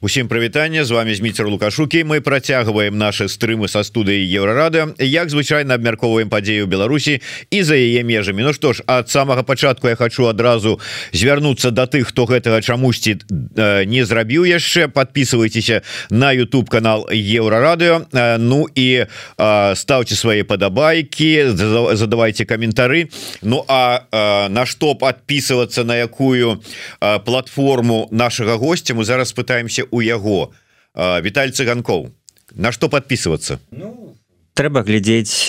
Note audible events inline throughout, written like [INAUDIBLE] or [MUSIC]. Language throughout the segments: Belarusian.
Усім прывітання з вами зміцер лукашукі мы працягваем наши стрымы са студыі еўрарады як звычайна абмярковаем падзею Беларусі і за яе межамі. Ну што ж ад самага пачатку я хочу адразу звярнуцца до тых хто гэтага чамусьці э, не зрабіў яшчэ. Подписывайтеся на YouTube канал еўрарадыо э, Ну і э, ставце свае падабайкі задавайте каментары. Ну а на што подписываться на якую платформу нашага гостя мы зараз пытаемся у яго. Віталь цыганкоў на что подписываться ну трэба глядзець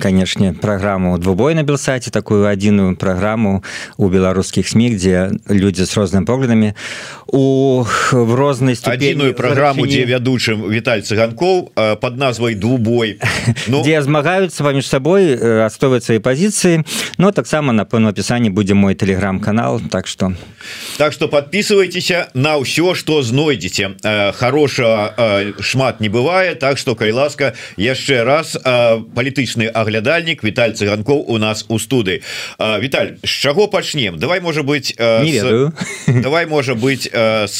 канешне праграму двубой на белсаце такую адзіную праграму у беларускіх сМ дзе людзі з рознымі поглядамі. У в рознай адзіную праграму дзе вядучым Віталь цыганкоў под назвай двубой [LAUGHS] ну дзе змагаюцца паміж сабой адстойваць свае пазіцыі. Но таксама напэўна опісанні будзе мой телеграм-канал так что так что подписывайтеся на ўсё что знойдзеце. Хороша шмат не бывае так что кай ласка яшчэ раз раз палітычны аглядальнік Віталь цыганкоў у нас у студы Віталь з чаго пачнем? Давай можа быть с... [LAUGHS] давай можа быть с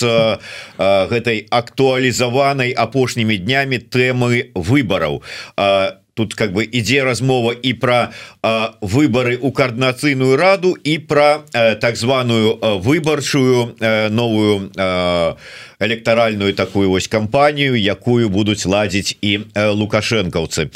гэтай актуалізаванай апошнімі днямі тэмы выбараў. Тут как бы ідзе размова і про выборы у коорднацыйную раду і про так званую выбарчую новую а, электаральную такую вось кампанію якую будуць ладзіць і лукашэнкаўцы.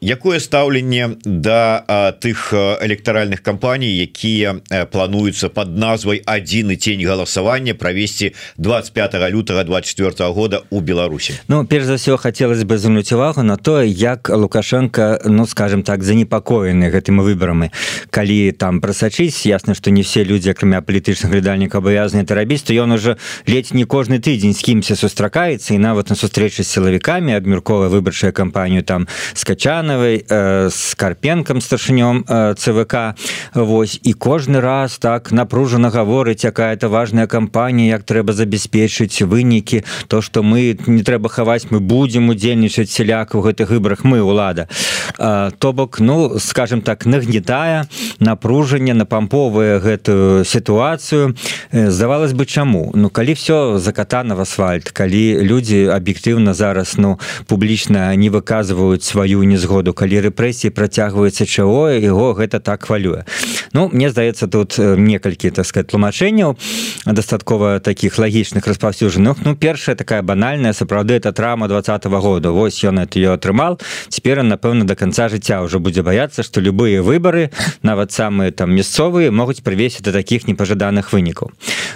Якое стаўленне да тых электаральных кампаній якія плануюцца под назвай адзін і тень галасавання правесці 25 лютага 24 года у Беларусі? Ну перш за все хотелось бы звярнуць увагу на то як лукашенко ну скажем так занепакоены гэтымі выбарамі. Калі там прасачыць ясна что не все люди акрамя палітычных глядальнік абавязаны это рабіць то ён уже ледь не кожны кожны тыдзень з кімся сустракаецца і нават на сустрэчы з сілавікамі абмяркова выбарчая кампанію там с качанавай э, с карпенкам старшынём э, цвк Вось і кожны раз так напружана гаворыць якая-то важная кампанія як трэба забяспечыць вынікі то что мы не трэба хаваць мы будзем удзельнічаць сяляк у гэтых выборах мы лада то бок ну скажем так нагнетая напружанне напамповая гэтую сітуацыю. Э, здавалось бы чаму? Ну калі все за закатана в асфальт калі люди аб'ектыўна зараз ну публічна не выказваюць сваю незгоду калі рэпрэсіі працягваецца чаго его гэта так хвалюе. Ну мне здаецца тут э, некалькі так сказать тлумачэнняў дастаткова таких лагічных распаўсюджаных. Ну першая такая банальная сапраўды это трама двадцатого года. Вось ён это ее атрымал цяпер напэўна до конца жыцця уже будзе баяцца что любые выборы нават самые там мясцовыя могуць прывесці до таких непажаданых вынікаў.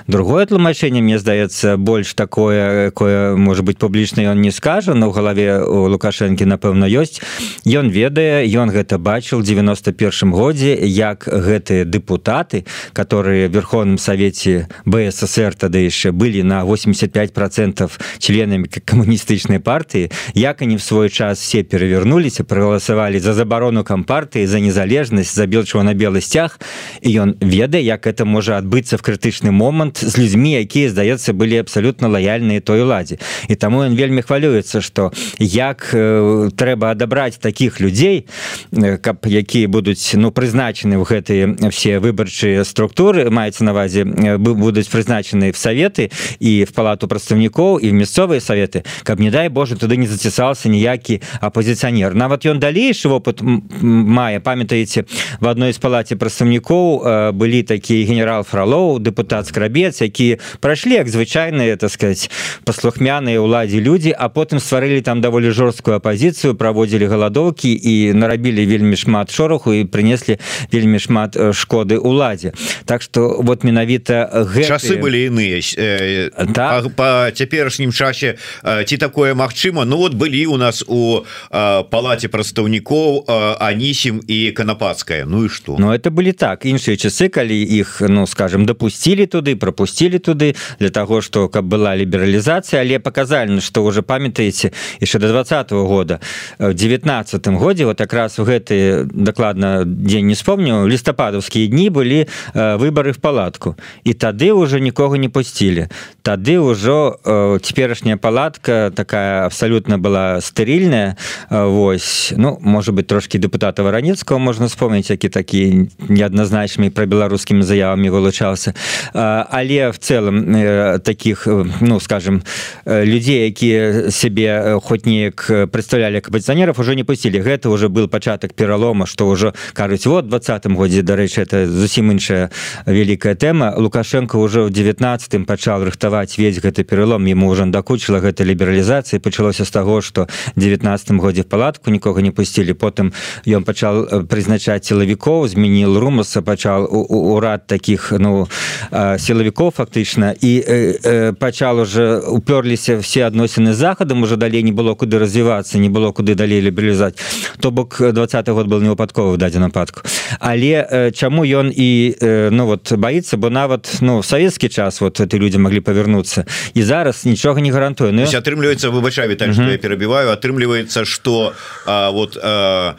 Другое тлумачэнне мне здаецца больше больш такое кое может быть публічна ён не скажа но ў галаве у лукашэнкі напэўна ёсць. Ён ведае ён гэта бачыў 91 годзе як гэтыя депутаты которые верховным савеце бСр тады яшчэ былі на 85 процентов членамі камуністычнай партыі як они в свой час все перавернуліся прогаласавалі за забарону кампартыі за незалежнасць забіл чего на белы сцяг і ён ведае як это можа адбыцца в крытычны момант з людзьмі якія здаецца былі абсолютно абсолютно лояльныя той уладзе і таму ён вельмі хвалюецца что як э, трэба адабраць таких людзей э, каб якія будуць ну прызначаны в гэтые все выбарчыя структуры маецца навазе э, будуць прызначаны в советы і в палату прадстаўнікоў і в мясцовыя советы каб не дай Боже туды не зацісался ніякі апозіцыянер нават ён далейшы опыт мае. Памятаеце в одной з палаце прадстаўнікоў э, былі такія генерал фролоў депутат скрабец які прайшлі як звычайныя стварэныя так сказать паслухмяныя ўладзе людзі а потым стварылі там даволі жорсткую апозіцыю праводзілі галадоўкі і нарабілі вельмі шмат шороху і прынеслі вельмі шмат э, шкоды уладзе так что вот менавіта гэты... часы былі іныя э, так? по цяперашнім часе э, ці такое Мачыма Ну вот былі у нас у э, палаце прадстаўнікоў э, анісім і канапацкая Ну і что? Ну это былі так. Іншыя часы калі іх ну скажем допусцілі туды пропусцілі туды для того что каб была лібералізацыя але показальна что уже памятаеце яшчэ до двадцатого года. В девятнадцатым годзе вот якраз у гэты дакладна дзень не вспомню лістападаўскія дні былі выборы в палатку. І тады уже нікога не пусцілі. Тады ўжо цяперашняя палатка такая абсалютна была стэрільная Вось ну может быть трошки депутата варанецкого можна вспомнить які такие неадназначными про беларускімі заявами вылучался але в целом э, таких э, ну скажем людей якія себе хоть неяк представляли капазіцыянеров уже не пусцілі гэта уже был пачатак пералома что уже кажуць вот двадцатым годзе дарэчы это зусім іншая великкая тэма лукашенко уже в 19 пачал рыхтаваць весь гэты пералом ему уже дакучыла гэта лібералізацыі пачалося з таго что 19 годзе палатку нікога не пусцілі потым ён пачал прызначаць сілавікоў змяніл румаса пачал урад таких ну сілавікоў фактычна і пачал уже уперліся все адносіны захадам уже далей не было куды развівацца не было куды далей лібералізаць. То бок двадцатый год был невыпадковы дадзе нападку. Але чаму ён і ну вот боится бо нават ну савецкі час вот эти люди могли павярнуцца. І зараз нічога не гарантуе. Ну атрымліваецца выбачаве так что я перабіваю атрымліваецца что вот а,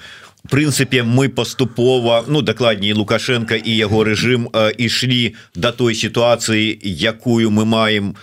прынцыпе мы паступова ну дакладней лукашенко і яго рэжым ішлі да той сітуацыі якую мы маем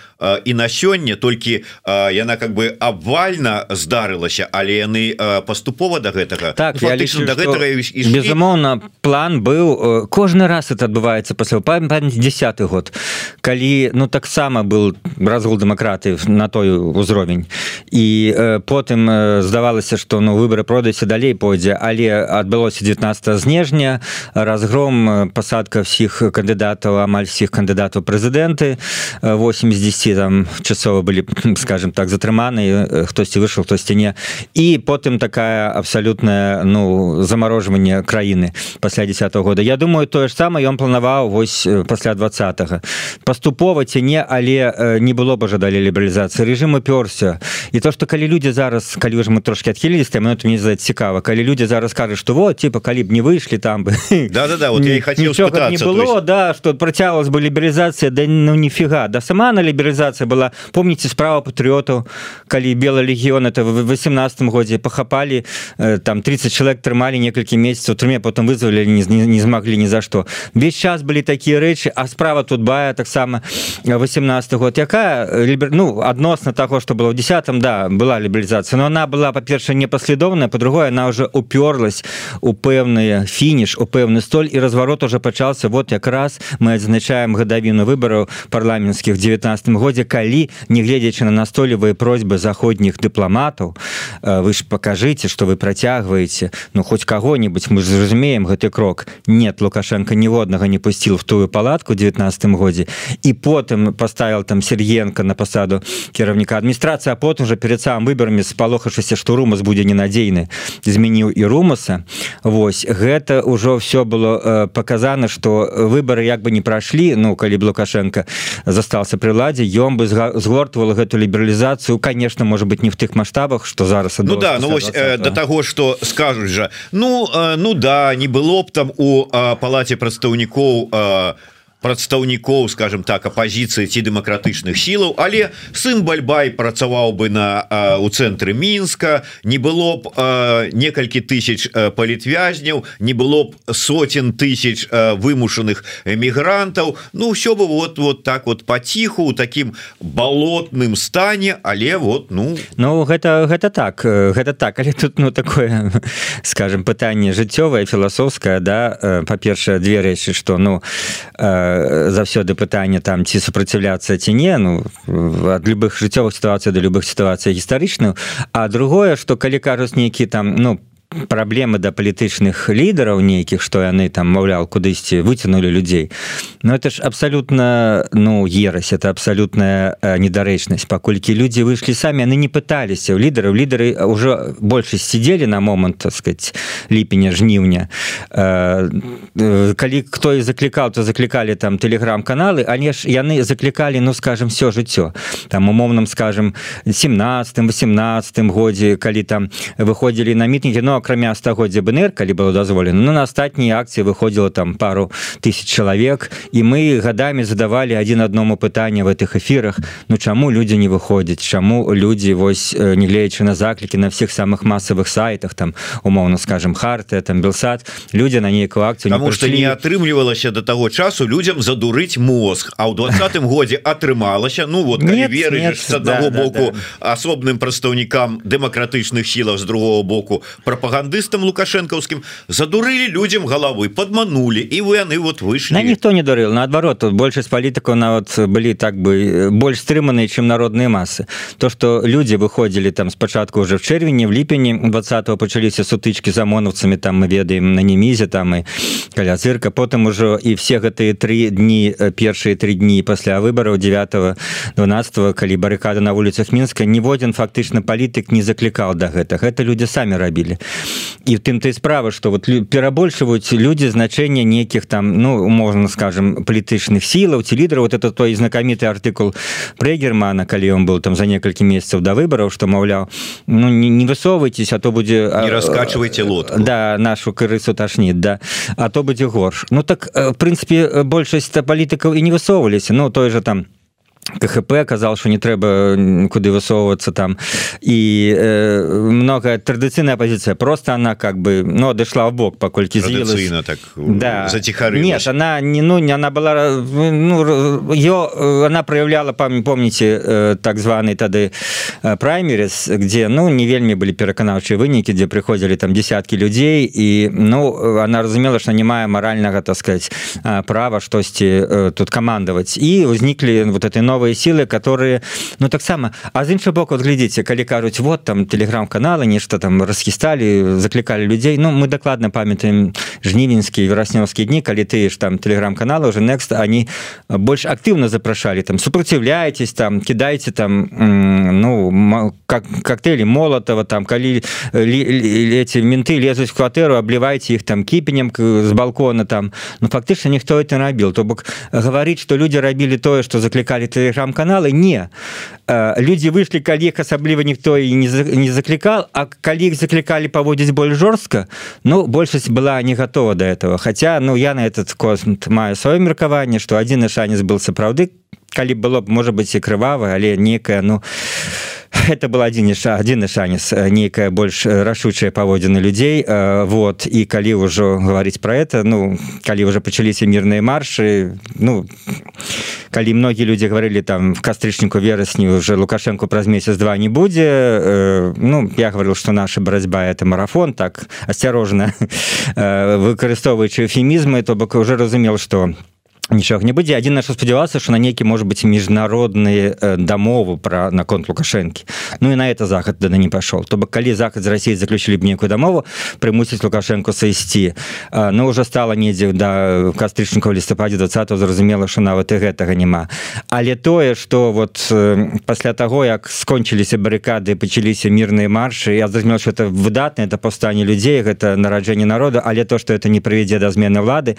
і на сёння. Толькі яна как бы абвальна здарылася але яны паступова до гэтага. Так ну, лічу, да гэтага безумоўна план быў кожны раз это адбываецца пасля памяць десят год калі ну таксама был разгул дэмакраты на той узровень. І потым здавалася что ну выборы пройдуся далей пойдзе але адбылося 19 снежня разгром пасадка всіх кандыдатаў амаль всіх кандыдатаў прэзідэнты. 80 там часова былі скажем так затрыманы хтосьці выйшаў хтосьці не. І потым такая абсалютная ну замарожванне краіны пасля 10 -го года. Я думаю тое ж самае ён планаваў вось пасля двадцатого паступова ці не але не было бы жадалі лібералізацыі. Режим упёрся і то что калі людзі зараз калі ж мы трошки адхілілись там мне за цікава калі людзі зараз кажуць что вот типа калі б не выйшлі там бы. Да да да вот я хотел не было да что працялась бы лібералізацыя да ну нифига. Да сама на лібералізацию арганізацыя была. Помніце справа патрыотаў калі белый легіён это в 18 годзе пахапалі э, там 30 чалавек трымалі некалькі месяцаў трыме потом вызвалі не, не, не змаглі ні за што весь час былі такія рэчы а справа тут бая таксама 18 год. Якая лібер ну адносна таго что было. В десятым да была лібералізацыя но она была па-перша непаследоўная по-другое она уже уперлась у пэўныя фініш у пэўны столь і разварот уже пачаўся. Вот якраз мы адзначаем гадавіну выбараў парламенцкіх 19 годзе калі негледзячы на настойлівыя просьбы заходніх дыпламатаў вы ж покажыце что вы працягваеце ну хоть кого-нибудь мы зразумеем гэты крок. Нет лукашенко ніводнага не пусціл в тую палатку 19 годзе і потым поставил там сергенко на пасаду кіраўніка адміністрацыі а потым уже перед самым выбарамі спалохавшыся что румас будзе ненадзейны змяніў і румаса Вось гэта ўжо все было показано что выборы як бы не прайшлі ну калі б лукашенко застался при ладзе ён бы згортвала гэту лібералізацыю. Конечно может быть не в тых маштабах что зараз ну да ну вось э, до того что скажуць жа. Ну э, ну да не было б там у э, палаце прадстаўнікоў у прадстаўнікоў скажем так апозіцыі ці дэмакратычных сілаў але сын бальбай працаваў бы на у цэнтры мінска не было б некалькі тысяч палітвязняў не было б сотен тысяч вымушаных эмігрантаў. Ну все бы вот вот так вот паціху у таким балотным стане але вот ну. Ну гэта гэта так гэта так. Але тут ну такое [LAUGHS] скажем пытанне жыццёвае філасофскае да? Па-першае две рэчы что ну э, заўсёды пытанне там ці супраціўляцца ці не ну ад любых жыццёвых сітуацый да любых сітуацый гістарычных а другое что калі кажуць нейкі там ну по праблемы да палітычных лідараў нейкіх што яны там маўляў кудысьці выцянули людзей но это ж абсалютна ну ерась это абсалютная недарэчнасць паколькі людзі выйшлі самі яны не пыталіся ў лідараў лідары ўжо большасць сидзелі на момант так сказать ліпеня жніўня калі хто і заклікаў то заклікалі там телеграм-каналы. Але ж яны заклікалі ну скажем все жыццё там умоўным скажем 17 18 годзе калі там выходзілі на мітнігі но акрамя стагоддзя БНР калі было дазволена на астатнія акцыі выходзіла там пару тысяч чалавек і мы гадамі задавалі адзін адному пытанне в этих эфірах Ну чаму людзі не выходзяць чаму людзі вось нягледзячы на заклікі на всех самых масавых сайтах там умоўно скажем харты там белсад людзі на нейкую акцыю Таму што не атрымлівалася до таго часу людзям задурыць мозг а ў двадцатым [LAUGHS] годзе атрымалася Ну вот верыш с аднаго да, боку да, да. асобным прадстаўнікам дэмакратычных сілах з другого боку прапагандыстам лукашэнкаўскім задурылі людзям галавы подманули і вы яны вот выйшлі ніхто не дурыл наадварот тут большасць палітыкаў нават былі так бы больш стрыманыя чым народныя масы то что людзі выходзілі там спачатку уже в чэрвені в ліпені 20 пачаліся сутычки з амонаўцамі там мы ведаем на немізе там і каля цырка потым ужо і все гэтыя три дні першыя три дні пасля выбораў 9 12 калі барыкады на вуліцах мінска ніводзін фактычна палітык не заклікаў до да гэтага это люди самі рабілі і в тым ты справа что вот перабольшваюць люди значэння нейкіх там ну можна скажем палітычных сілаў ці лідараў вот это той знакаміты артыкул прэ германа калі он был там за некалькі месяцаў до выбораў что маўляў ну не, не высоўвайтесь а то будзе раскачивайте лот да нашу крысу ташнит да а то будзе горш. Ну так в прынцыпе большасць палітыкаў і не высоўваліся ну той же там КХП казал что не трэба куды высоўвацца там. І э, много традыцыйная позиция просто она как бы но ну, дошла в бок паколькі з'на так да. затихары нет она не ну не она была ну, ее она проявляла память помните так званый тады праймерис где ну не вельмі были пераканаўчыя вынікі где приходили там десятки людзей і ну она разумела что не мае моральнага так сказать права штосьці тут камандаваць і узніклі вот этой новой новые силы которые ну таксама а з іншого боку глядзіце калі кажуць вот там телеграм-каналы нешта там расхісталі заклікалі людзей Ну мы дакладна памятаем жнівеньскі вераснёўскі дні калі ты ж там телеграм-каналы уже next они больш актыўна запрашалі там супраціўляетесь там кидайте там ну как коктейли молотова там калі эти менты лезуць в кватэру аблівайце их там кіпенем з балкона там. Ну фактычна ніхто это рабіл то бок гаварыць что люди рабілі тое что заклікалі ты телеграм-каналы. Не. Люди выйшлі калі іх асабліва ніхто і не заклікал а калі іх заклікалі паводзіць больш жорстка ну большасць была не готова до этого. Хотя ну я на этот космт маю сваё меркаванне что адзіны шанец был сапраўды калі было б можа быть і крывава але некая ну [LAUGHS] это был один один шанец нейкая больш рашучая паводзіны людзей вот і калі ўжо говорить про это. Ну калі уже пачаліся мирные маршы ну калі многія люди говорили там в кастрычніку верасні уже лукашенко праз месяц два не будзе ну я говорил что наша барацьба это марафон так асцярожна [LAUGHS] выкарыстоўваючы эфемізмы то бок уже разумел что у нічога не будзе адзін наш спадзявацца что на нейкі может быть міжнародныя э, дамовы про наконт лукашэнкі Ну і на это захад да не пашол то бок калі захад з Росіі заключілі б некую дамову прымусіць лукашенко сысці Ну уже стала недзе да кастрычніка лістападзе 20 зразумела что нават і гэтага няма але тое что вот э, пасля того як скончыліся барыкады пачаліся мірныя маршы я зразумел что это выдатна это паўстанне людзей гэта нараджэнне народа але то что это не прывядзе да змены лады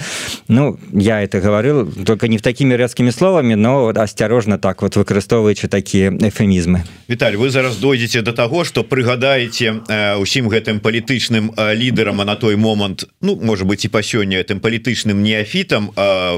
Ну я это говорил только не в такими резкими словами но асцярожна так вот выкарыстоўваючы такія эфемізмы Віталь вы зараз дойдзеце до того что прыгадаеце усім гэтым палітычным лідарам а на той момант ну может быть і па сёння этим палітычным неафітам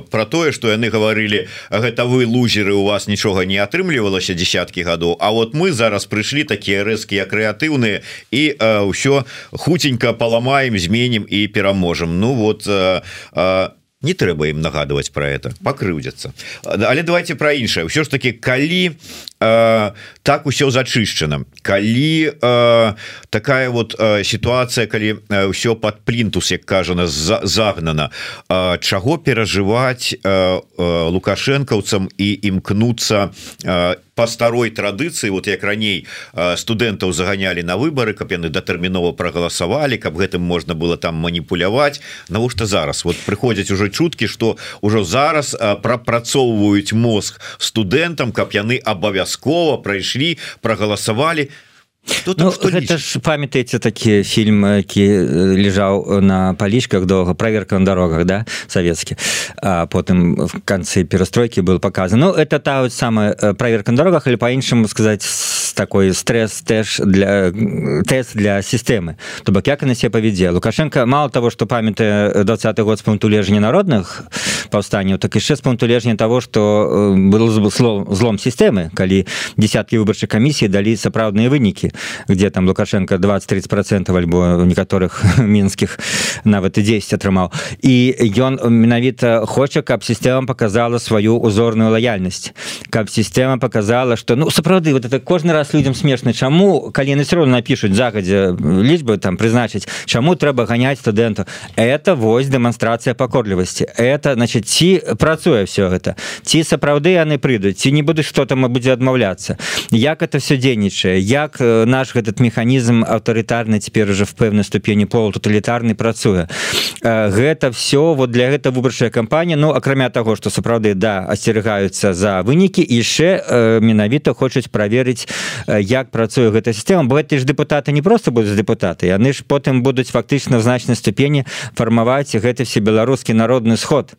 про тое что яны гаварылі гэта вы лузеры у вас нічога не атрымлівалася десяткі гадоў А вот мы зараз прыйшлі такія рэзкія крэатыўныя і ўсё хуценька паламаем зменім і пераможам Ну вот а не трэба ім нагадваць про это пакрыўдзяцца. Але давайте про іншае. Ўсё ж таки калі э, так усё зачышчана калі э, такая вот э, сітуацыя калі ўсё под плінтус як кажана загнана э, чаго перажываць э, э, лукашэнкаўцам і імкнуцца і э, по старой традыцыі вот як раней студэнтаў заганялі на выборы каб яны датэрмінова прагаласавалі каб гэтым можна было там маніпуляваць. Навошта зараз? Вот прыходзяць уже чуткі что ўжо зараз прапрацоўваюць мозг студэнтам каб яны абавязкова прайшлі прагаласавалі. то Ну, гэта ж памятаеце такі фільм які лежаў на палічках доўга проверка на дорогах да савецкі. А потым в канцы перастройки был показан Ну это та вот самая проверка на дорогах или по-іншаму сказать такой стресс теж для тест для сістэмы. То бок як на себе павядзе лукашенко мало того что памятае двадцатый год с пункту лежня народных паўстанняў так яшчэ з пункту лежня того что был злом злом сістэмы калі десяткі выбарчай камісіі далі сапраўдныя вынікі где там лукашенко 20-30 процентов альбо некаторых мінскіх нават і 10 атрымаў і ён менавіта хоча каб сістэма показала сваю узорную лаяльнасць каб сістэма показала что ну сапраўды вот это кожны раз людям смешны чаму калі яны все равно напишутць загадзя лічбы там прызначыць чаму трэба ганяць студэнту это вось дэманстрацыя пакорлівасці это значит ці працуе все гэта. Ці сапраўды яны прыйдуць ці не буду что там будзе адмаўляцца. Як это все дзейнічае? Як наш этот механізм аўтарытарны цяпер уже в пэўнай ступені пол тоталітарны працуе? Гэта все вот для гэта выбарчая кампанія. Ну акрамя того что сапраўды да асцерагаюцца за вынікі яшчэ менавіта хочуць праверыць як працуе гэта сістэма. Бо ты ж депутаты не просто будуць депутаты яны ж потым будуць фактычна значнай ступені фармаваць гэты все беларускі народны сход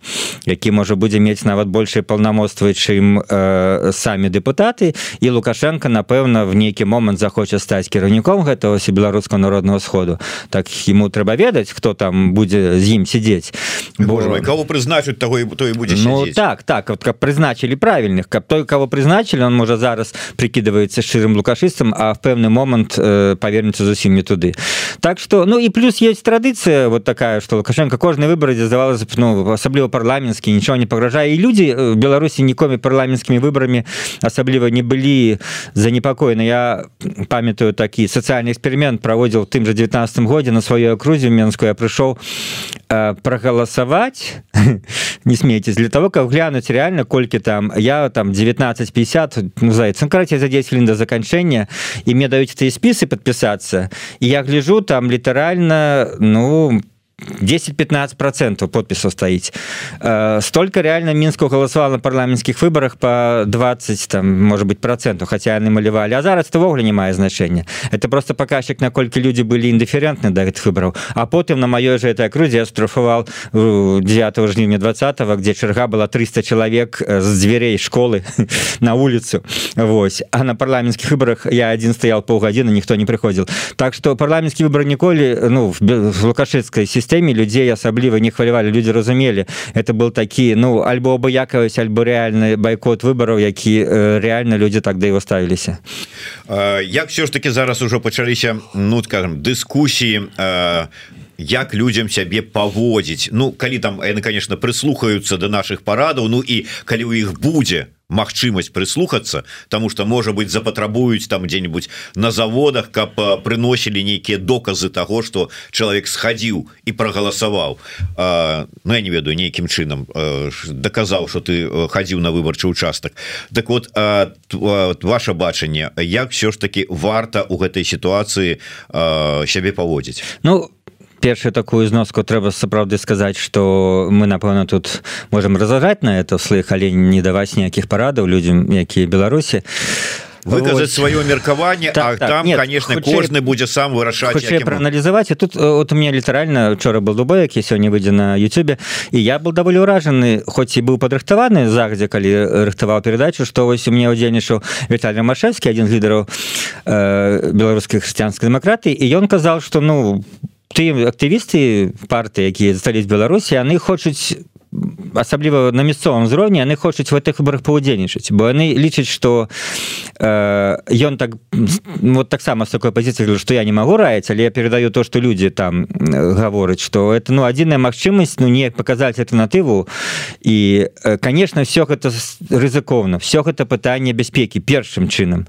які можа будзе мець нават большай паўнамоцтвы чым э, самі депутаты і лукашенко напэўна в нейкі момант захоча стаць кіраўніком гэтага все беларускаго народного сходу. Так ему трэба ведаць хто там будзе з ім сидзець бо кого прызначыць того і той будзе ну, так так вот, каб прызначылі правільных. Каб той кого прызначылі он можа зараз прикидывается шчырым лукашыстам а в пэўны момант э, павернецца зусім не туды. Так что ну і плюс есть традыцыя вот такая что лукашенко кожнай выбарадзе здавалася ну асабліва парламенскі нічого не пагражае і людзі э, беларусі нікомі парламенцкімі выбарамі асабліва не былі занепакоены я памятаю такі сацыяльны эксперимент праводзіў тым же 19 годзе на сваёй акрузе менскую я прыйшоў э, прагаласаваць [LAUGHS] не смейтесь. Для того как глянуть реально колькі там. Я там 1950 ну, за цэнкраце за 10 хвілін до заканчэння і мне даюць эти спісы подпісацца я гляжу там літаральна ну по 10-15 процентов подписов стоить э, столько реально минску голосовал на парламентских выборах по 20 там может быть процентов хотя они малевали. А зараз ввогуле не мае значения. Это просто показчик наколькі люди были индифферентны до этих выборов. А потым на маёй же этой окрузе я штрафовал 9 жніўня 20 где чарга была 300 человек с дверей школы [LAUGHS] на улицу. Вось а на парламентских выборах я один стоял полгодина никто не приходил. Так что парламентский выбор ніколі ну в лукашецкой системе сістэме людзей асабліва не хвалявалі люди разумелі это был такі ну альбо абыякаваць альбо рэальны байкот выбараў які э, реально люди так да его ставіліся як все ж таки зараз ужо пачаліся ну скажем дыскусіі як людям сябе паводзіць? Ну калі там яны конечно прыслухаюцца до наших парадаў Ну і калі у іх будзе то магчымасць прыслухацца тому что можа быть запатрабуюць там где-нибудь на заводах каб прыносілі нейкія доказы того что чалавек схадзіў і прагаласаваў. Ну я не ведаю нейкім чынам даказаў что ты хадзіў на выбарчы участак так вот ваше бачанне як все ж таки варта у гэтай сітуацыі сябе паводзіць? Ну у першую такую зноску трэба сапраўды сказаць что мы напэўна тут можем разажаць на это слых але не даваць ніякіх парадаў людям якія беларусі. Выказаць вот. сваё меркаванне так, так, там нет, конечно хутчэй, кожны будзе сам вырашаць прааналізаваць тут вот у меня літаральна учора был дубой які сёння выйдзе на Ютубе і я был даволі ўражаны хоць і быў падрыхтаваны загадзе калі рыхтаваў перадачу што вось у мне удзельнічаў Віталій машевскі один з лідараў э, беларускай хрысціянскай дэмакратыі і ён казаў что ну ты актывісты партыі якія застались беларусі яны хочуць асабліва на мясцовым узроўні яны хочуць в гэтых выборах паўдзельнічаць бо яны лічаць что ён э, так вот таксама с такой позиции что я не могу раіць але я передаю то что люди там гавораць что это ну адзіная магчымасць ну не показать альтэрнатыву і конечно все гэта рызыкоўна все гэта пытанне бяспекі першым чынам.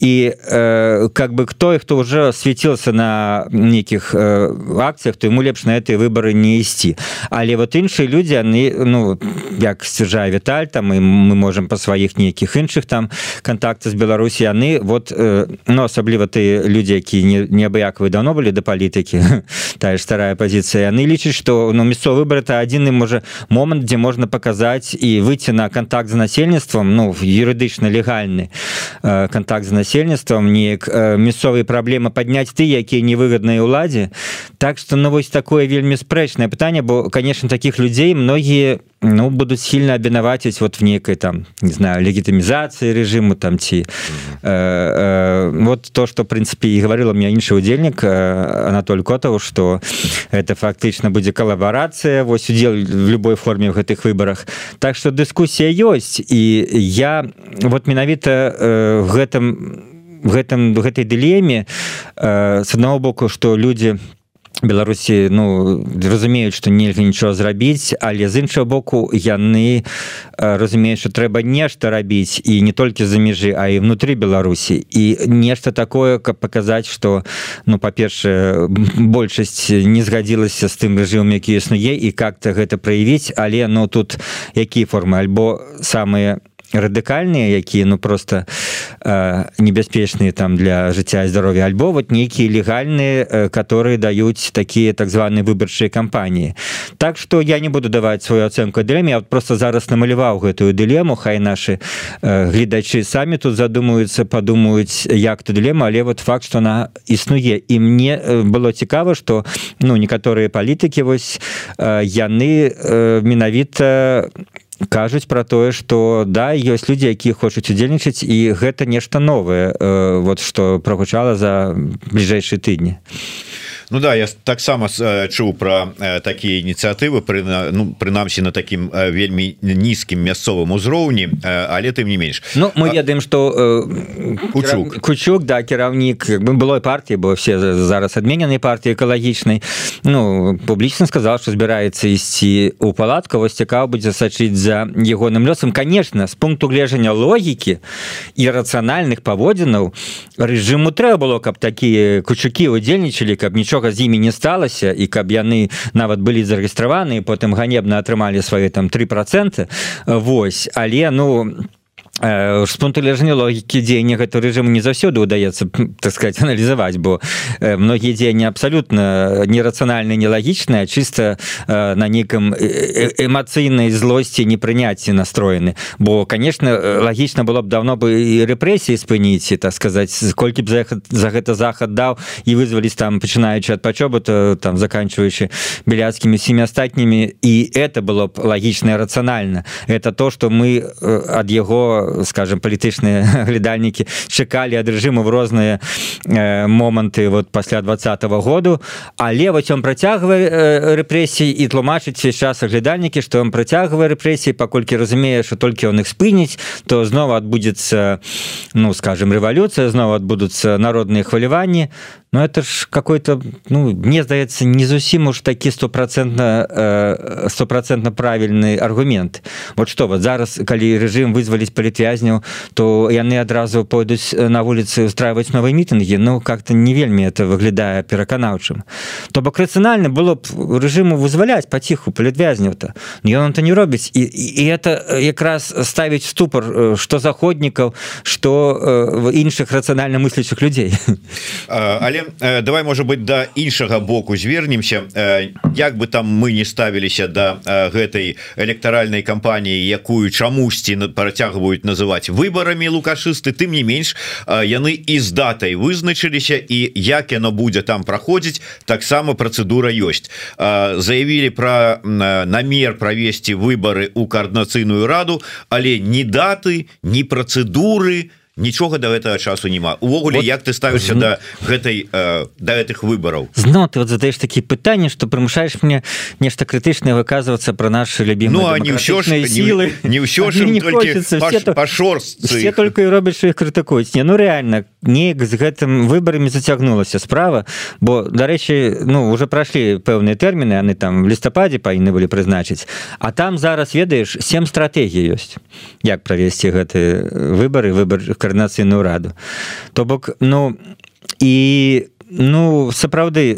І э, как бы кто хто уже свяцілся на нейкіх э, акцыях то ему лепш на этой выборы не ісці. Але вот іншыя люди яны ну як сцяжае Віталь там і мы можем па сваіх нейкіх іншых там контакты з Беларусі яны вот э, ну асабліва ты людзі які не неабыякавы давно былі да палітыкі [LAUGHS] тая ж старая пазіцыя яны лічаць што ну мясцовы выбор это адзіны можа момант дзе можна паказаць і выйти на контакт з насельніцтвам ну юрыдычна легальны э, контакт з насельніцтвам неяк э, мясцовыя праблемы падняць ты якія невыгодныя ўладзе так что ну вось такое вельмі спрэчнае пытанне бо конечно таких людзей многие многие ну будут сильно обвинаватить вот в некой там не знаю легитимизации режиму там ці э, э, вот то что прынцыпе і говорила мне іншы удзельнік Анатоль котаў что это фактычна будзе калабарацыя вось удзел в любой форме в гэтых выборах. Так что дыскусія ёсць і я вот менавіта в гэтым гэтым гэтай дылеме с аднаго боку что люди беларусі ну разумеюць что нельга нічого зрабіць але з іншого боку яны разумеюць что трэба нешта рабіць і не толькі за межы а і внутри беларусі. І нешта такое каб показаць что ну па-першае большасць не згадзілася з тым рэжымом які існуе і как-то гэта праявіць. Але но ну, тут якія формы? Альбо самыя не радыкальныя якія ну просто э, небяспечныя там для жыцця і здароўя альбо вот нейкія легальныя э, которые даюць такія так званыя выбарчыя кампаніі. Так что я не буду даваць свою ацэнку дылеме вот просто зараз намаляваў гэтую дылему хай наши э, гледачы самі тут задумаюцца падумаюць як ты дылема але вот факт что она існуе. І мне э, было цікава что ну некаторыя палітыкі вось э, яны э, менавіта кажуць про тое что да ёсць людзі якія хочуць удзельнічаць і гэта нешта новое вот что прогучала за бліжэйшыя тыдні Ну да я таксама э, чуў про э, такія ініцыятывы пры ну, прынамсі на такім э, вельмі нізкім мясцовым узроўні але тым не менш. Ну мы ведаем что кучук. кучук да кіраўнік бы былой партии бо все зараз адмененай партии экалагічнай. Ну публічна сказал что збіраецца ісці у палатка вось цікаў будзе сачыць за ягоным лёсам. Конечно з пункту гледжання логікі і рацыянальных паводзінаў рэжыму трэба было каб такія кучукі удзельнічалі каб нічого нічога з імі не сталася і каб яны нават былі зарэгістраваны потым ганебна атрымалі свае там три проценты Вось але ну з пункту лежання логікі дзеяння гэта рэжыму не заўсёды удаецца так сказать [LAUGHS] аналізаваць бо многія дзеянні абсалютна нерацыянальна нелагічная чыста на нейкам эмацыйнай злосці непрыняцці настроены. Бо конечно лагічна было б давно бы і рэпрэсіі спыніць так сказаць колькі б захад за гэта захад даў і вызвались там пачынаючы ад пачобыта там заканчиваючы беляцкімі семі астатнімі і это было б лагічна рацыянальна это то что мы ад яго скажем палітычныя [LAUGHS] глядальнікі чакалі ад рэжыму в розныя э, моманты вот пасля двадцатого году. Але вось он працягвае э, рэпрэсій і тлумачыць час глядальнікі што он працягвае рэпрэсіі паколькі разумее что толькі он іх спыніць то зноў адбудзецца ну скажем рэвалюцыя зноў адбудуцца народныя хваляванні но это ж какой-то ну мне здаецца не зусім уж такі стопроцентно э, стопроцентно правільны аргумент вот что вот зараз калі режим вызвались палітвязняў то яны адразу пойдуць на вуліцы устраивать новые мітынги Ну как-то не вельмі это выглядае пераканаўчым. То бок рацыянальна было б режиму вызваляць паціху палітвязняў-то ён то не робіць. І, і это якраз ставіць ступор что заходнікаў что в іншых рацыянальна мыслящих людзей але Э, давай может быть да іншага боку звернемся. Э, як бы там мы не ставіліся да, э, гэтай электаральнай кампаніі якую чамусьці працягваюць называть выборами лукашысты тым не менш яны і з датай вызначыліся і як яно будзе там праходзіць таксама процедура ёсць. Заявілі про намер правесці выборы у коорднацыйную раду але не даты не процедуры не нічога до гэтага часу няма. Увогуле вот, як ты ставишься до гэтай э, до гэтых выбораў зно ты вот задаешь такие пытанні что прымушаешь мне нешта крытычнае выказываться про наши любимые ну, не ўсё силы. не ўсё пашор все только і робяць их крытыкуюць не ну реально неяк з гэтым выборами зацягнулася справа бо дарэчы ну уже пройшлі пэўныя тэрміны яны там в лістападзе павінны былі прызначыць а там зараз ведаеш семь стратегій ёсць як правесці гэты выборы выбор коорднацыйную раду. То бок ну і ну сапраўды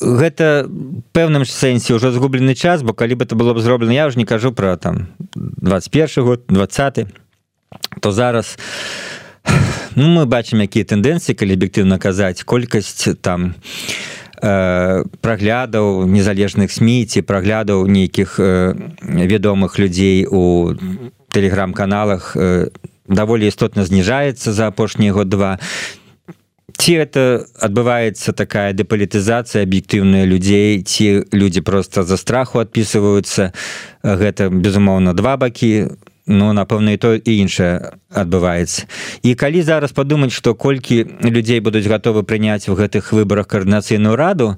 гэта пэўным сэнсе ўжо згублены час бо калі бы это было б зроблена я ўж не кажу про там 21 год 20 то зараз ну мы бачым якія тэндэнцыі калі аб'ектыўна казаць колькасць там праглядаў незалежных сМ ці праглядаў нейкіх вядомых людзей у тэлеграм-каналах на даволі істотна зніжаецца за апошнія год два. Ці это адбываецца такая дэпалітызацыя аб'ектыўная людзей ці людзі просто за страху адпісываюцца гэта безумоўна два бакі ну напэўна і то і іншае адбываецца. І калі зараз падумаць что колькі людзей будуць готовы прыняць у гэтых выборах каардынацыйную раду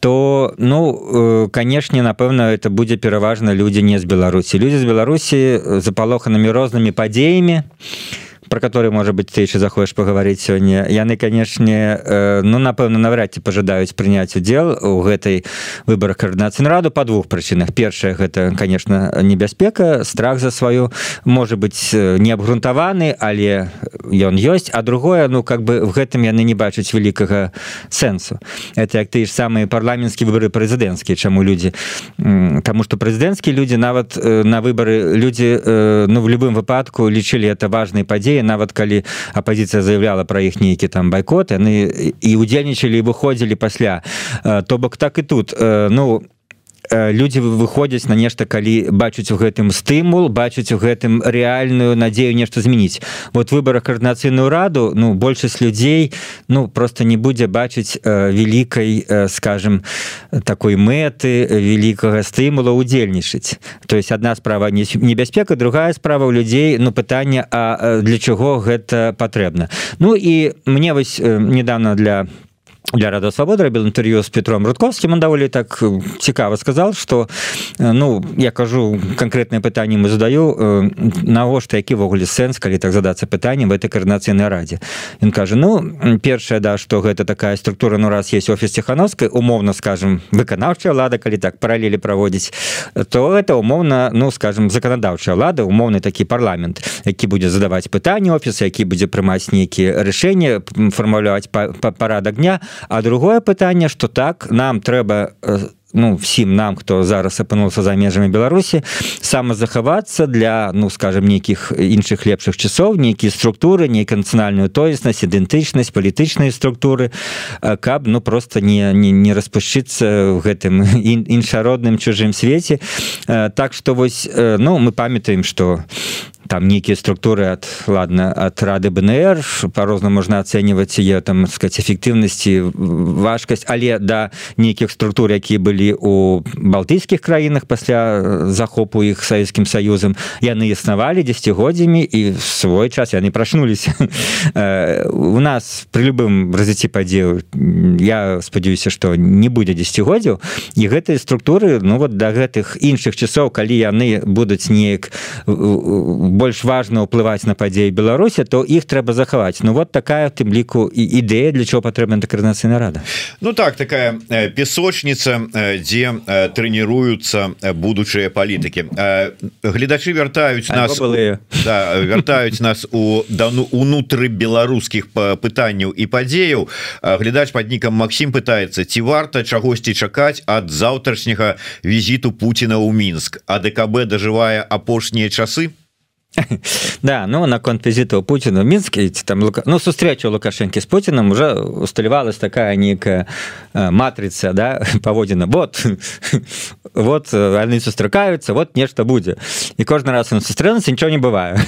то ну канешне напэўна это будзе пераважна людзі не з беларусі. Людзі з беларусі запалоханымі рознымі падзеямі і про который может быть ты еще захочешь поговорить сегодня. Яны канешне э, ну напэўна навряд ці пожадаюць прыняць удзел у гэтай выборах координацыі раду по двух прычынах. Першая гэта конечно небяспека страх за сваю может быть э, не абгрунтаваны але ён ёсць. А другое ну как бы в гэтым яны не бачаць великкага сэнсу. Это як ты ж самые парламенцкія выборы прэзідэнцкія чаму люди тому что прэзідэнцкія люди нават э, на выборы люди ну в любым выпадку лічылі это важные падзеі нават калі апозіцыя заявляла про іх нейкі там байкот яны і удзельнічалі выходзілі пасля то бок так і тут. Ну люди выходзяць на нешта калі бачуць у гэтым стымул бачыць у гэтым рэальную надзею нешта змяніць. Вот выбора коорднацыйную раду ну большасць людзей ну просто не будзе бачыць великкай скажем такой мэты великкага стымула удзельнічаць то есть одна справа не небяспека другая справа у людзей ну пытанне А для чаго гэта патрэбна. Ну і мне вось недавно для для рада свободы рабіў інтэрв'ю з Петром рудковскім он даволі так цікава сказал что ну я кажу конкретное пытанне мы задаю навошта які ввогуле сэнс калі так задацца пытаннем в этой коорднацыйнай раде? Ён кажа ну першая да что гэта такая структура ну раз есть офіс ціхановскай умоўно скажем выканаўчая лада калі так паралелі праводзіць то это умоўна ну скажем заканадаўчая лада умоўны такі парламент які будзе задаваць пытанне офіса які будзе прымаць нейкіе рашэнне фармуляваць парадак дня а другое пытанне что так нам трэба ну всім нам хто зараз апынулся за межамі беларусі самазахавацца для ну скажем нейкіх іншых лепшых часоў нейкія структуры нейкая нацыянальную тоеснасць ідэнтычнасць палітычнай структуры каб ну просто не не, не распушчыцца в гэтым іншародным чужым свеце. Так что вось ну мы памятаем что там нейкія структуры от ладно от рады бнр по-розна можна ацэньваць ее там сказать эфектыўнасці важкасць але да нейкіх структур якія былі у балтыйскіх краінах пасля захопу іх савецкім саюзам яны існавалі дзегоддзямі і свой час яны прачнуліся [LAUGHS] у нас при любым развіцці падзею я спадзяюся что не будзе дзегоддзяў і гэтыя структуры ну вот да гэтых іншых часоў калі яны будуць неяк у больш важна ўплываць на падзеі беларусі то іх трэба захаваць. Ну вот такая тым ліку і ідэя для чого патрэбна дэкарнацыйна рада. Ну так такая песочница дзе трэніруюцца будучыя палітыкі. Гледачы вяртаюць нас да, вяртаюць нас у дану унутры беларускіх пытанняў і падзеяў. Глядач под нікам Макссім пытаецца ці варта чагосьці чакаць ад заўтрашняга візіту Пуціна ў мінск? А ДКБ дажывае апошнія часы [LAUGHS] да ну наконт візіту Путіну мінскі там ну сустрэча лукашэнкі з Путіным уже усталявалась такая нейкая матрыца да [LAUGHS] паводзіна вот [LAUGHS] вот яны сустракаюцца вот нешта будзе і кожны раз он сустрэнуцца нічого не бывае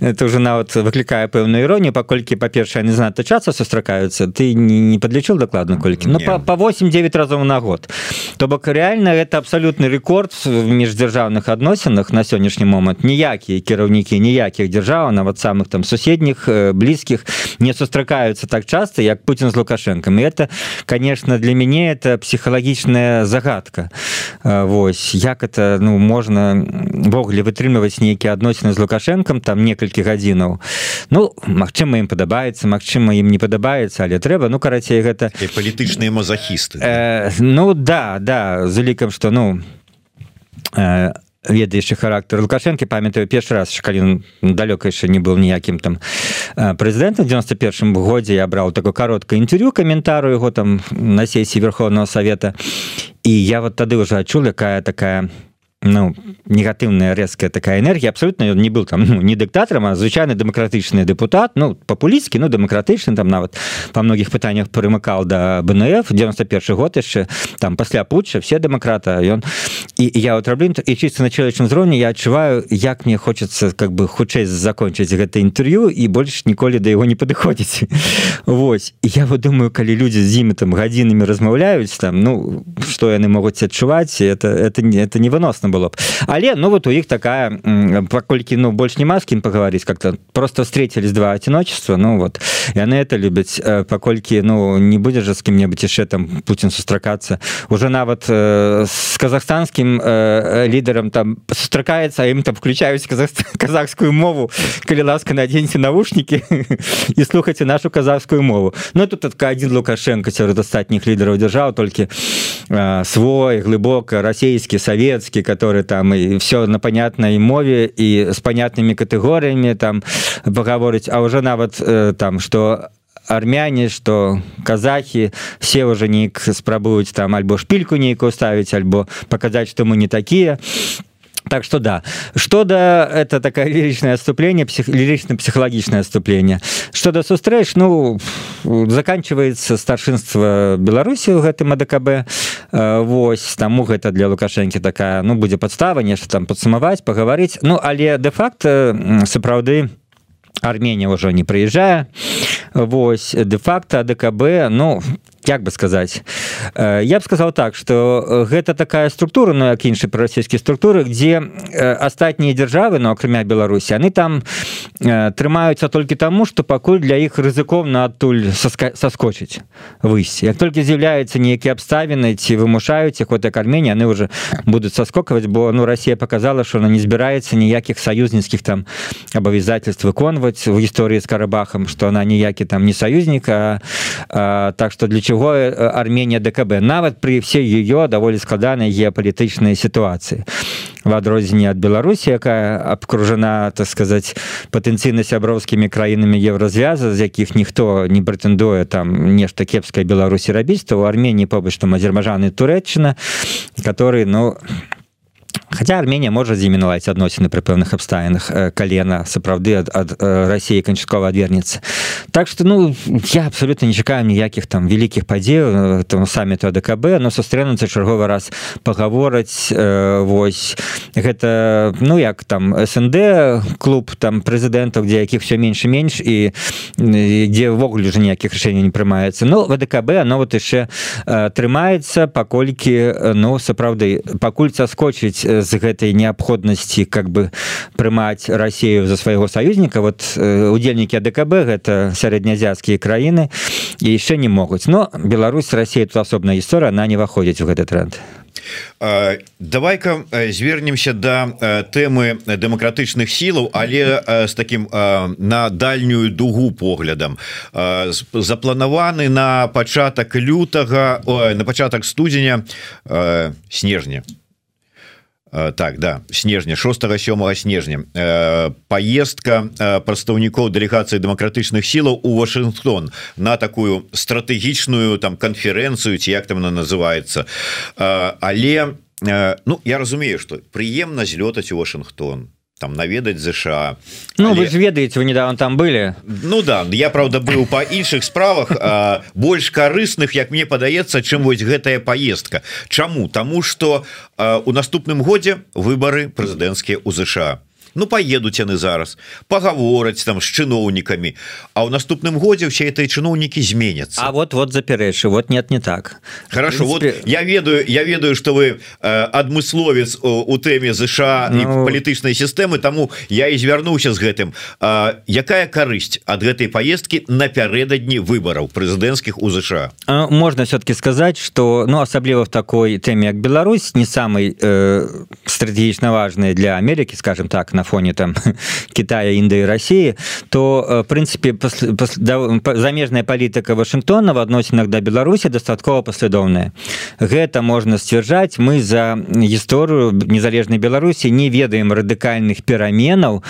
это уже нават выклікае пэўную іронію паколькі па-першае не знато часа сустракаюцца ты не, не подлічыў дакладна колькі ну по, по 8-9 разоў на год. То бок реально это абсалютны рэкорд в міждзяржаўных адносінах на сённяшні момант ніякія кіраўнікі кіраўнікі ніякіх дзяржаў нават самых там суседніх э, блізкіх не сустракаюцца так часто як Путін з лукашэнкам это конечно для мяне это псіхалагічная загадка. Вось як это ну можнавогуле вытрымліваць нейкія адносіны з лукашэнкам там некалькі гадзінаў Ну Мачыма ім падабаецца Мачыма ім не падабаецца але трэба ну карацей гэта палітычныя мазахісты э, Ну да да з улікам что ну э, ведаючы характар лукашэнкі памятаю першы раз калі далёка яшчэ не был ніякім там прэзідэнтам 91 годзе я браў такое кароткае інтерв'ю каментару яго там на сесіі верховного совета. І я вот тады уже адчул якая такая ну негатыўная рэзкая такая энергія абсолютно ён не был там [LAUGHS] ну, не дыктатарам а звычайны дэмакратычны депутат ну папулісткі ну дэмакратычны там нават по многіх пытаннях прымыкал да бнф 91 год яшчэ там пасля путча все дэмакрата ён і я вот раблю і чисто на чалавечым зроўні я адчуваю як мне хочется как бы хутчэй закончыць гэта інтэрв'ю і больш ніколі да яго не падыходзіць [LAUGHS] Вось я вот думаю калі людзі з імі там гадзінамі размаўляюць там ну что яны могуць адчуваць это это не это невыносна было б. Але ну вот у іх такая паколькі ну больш не маскім паговорить как-то. Просто встретились два одиночества ну вот. Яны это любяць паколькі ну не будзе же с кім-небудзь яшчэ там Путин сустракацца уже нават э, с казахстанскім э, лідарам там сустракаецца ім там включаюць казах казахскую мову. Калі ласка наденьте навушники і [LAUGHS] слухайте нашу казахскую мову. Ну тут только один лукашенко сярод астатніх лідараў дзяржаў толькі э, свой глыбока расійскі савецкі который там і все на понятной мове і с понятными катэгорыямі там паговорыць а уже нават э, там что армяне что казахи все уже нейк спрабуюць там альбо шпільку нейкую ставіць альбо показать что мы не такие так что да. Что да это такая лиричное отступление псих лирично психологичное отступление что да сустрэч ну заканчивается старшинство беларуси у гэтым адКб Вось таму гэта для лукашэнкі такая ну будзе подстава нешта там падсумаваць паговорыць ну але де-факт сапраўды армения уже не прыязджае. Вось де-факто ДКБ ну як бы сказать э, я б сказал так что гэта такая структура но як іншай расійскія структуры где астатнія дзяржавы но акрамя Беларусі они там э, трымаюцца толькі таму что пакуль для іх рызыкоўна адтуль соскочыць выйсці. Як только з'яўляются нейкія абставіны ці вымушаюць их вот армения они уже будут соскокаваць бо ну Россия показала что она не збіраецца ніякіх саюзніцкіх там абавязательств выконваць в гісторыі с карабахам что она ніякі там не союзнік а, а, так что для чего чего э, Армения ДКБ. Нават при всей ее даволі складанай геапалітычнай сітуацыі в адрозненне ад Беларусі якая абкружана так сказать патэнцыйна сяброўскімі краінамі еўразвяза з якіх ніхто не прэтэндуе там нешта кепскай Беларусі рабіць то у Армении побач там азербайджаны Турэчына который ну не Хаця Армія можа з імі наладзіць адносіны пры пэўных абставінах калена сапраўды ад, ад рассіі канчаткова адвернецца Так што ну я абсолютно не чакаю ніякіх там вялікіх падзеяў там саміту АДКБ но сустрэнуцца чарговы раз пагавораць э, вось. Гэта ну як там СНД клуб там прэзідэнтаў дзе якіх все менш і менш і дзе ўвогуле уже ніякіх рашэнняў не прымаецца Ну ВДКБ оно вот яшчэ э, трымаецца паколькі ну сапраўды пакуль саскочыць з гэтай неабходнасці как бы прымаць Россию за свайго саюзніка вот удзельнікі АДКБ гэта сярэднязяцкія краіны і яшчэ не могуць но Беларусь Россия тут асобная гісторыя она не выходзіць у гэты тренд. Давай-ка звернемся до тэмы дэмакратычных сілаў але з таким на дальнюю дугу поглядам. Запланаваны на пачатак лютага на пачатак студзеня снежня. Э, так да снежня 6 7 снежня. Э, поездка э, прадстаўнікоў дэлегацыі дэмакратычных сілаў у Вашингтон на такую стратэгічную там канферэнцыю ці як там она называется. Але ну я разумею что прыемна злётаць у Вашингтон там наведаць ЗША Ну але... вы ж ведаеце вы недавно там были. Ну да я правда быў по іншых справах а, больш карысных як мне падаецца чым вось гэтая поездка Чаму? Тому что у наступным годзе выборы прэзідэнцкія у ЗША Ну поедуць яны зараз пагавораць там з чыноўнікамі А ў наступным годзе все этой чыноўнікі зменятся А вот вот запярэчы вот нет не так. Хорошо принципе... вот я ведаю я ведаю что вы э, адмысловец у тэме ЗША ну... палітычнай сістэмы тому я і звярнуўся з гэтым. Э, якая карысць ад гэтай поездки напярэдадні выбораў прэзідэнцкіх у ЗША можно все-таки сказать что ну асабліва в такой тэме як Беларусь не самый э, стратегічна важный для Америки скажем так на на фоне там [LAUGHS] Китая Індыі России то э, в принципе замежная палітыка Вашингтона в адносінах да Беларусі дастаткова паслядоўная гэта можна сцвярджаць мы за гісторыю незалежнай Беларусі не ведаем радыкальных пераменаў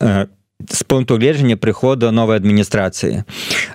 на э, з пункту гледжання прыходу новой адміністрацыі.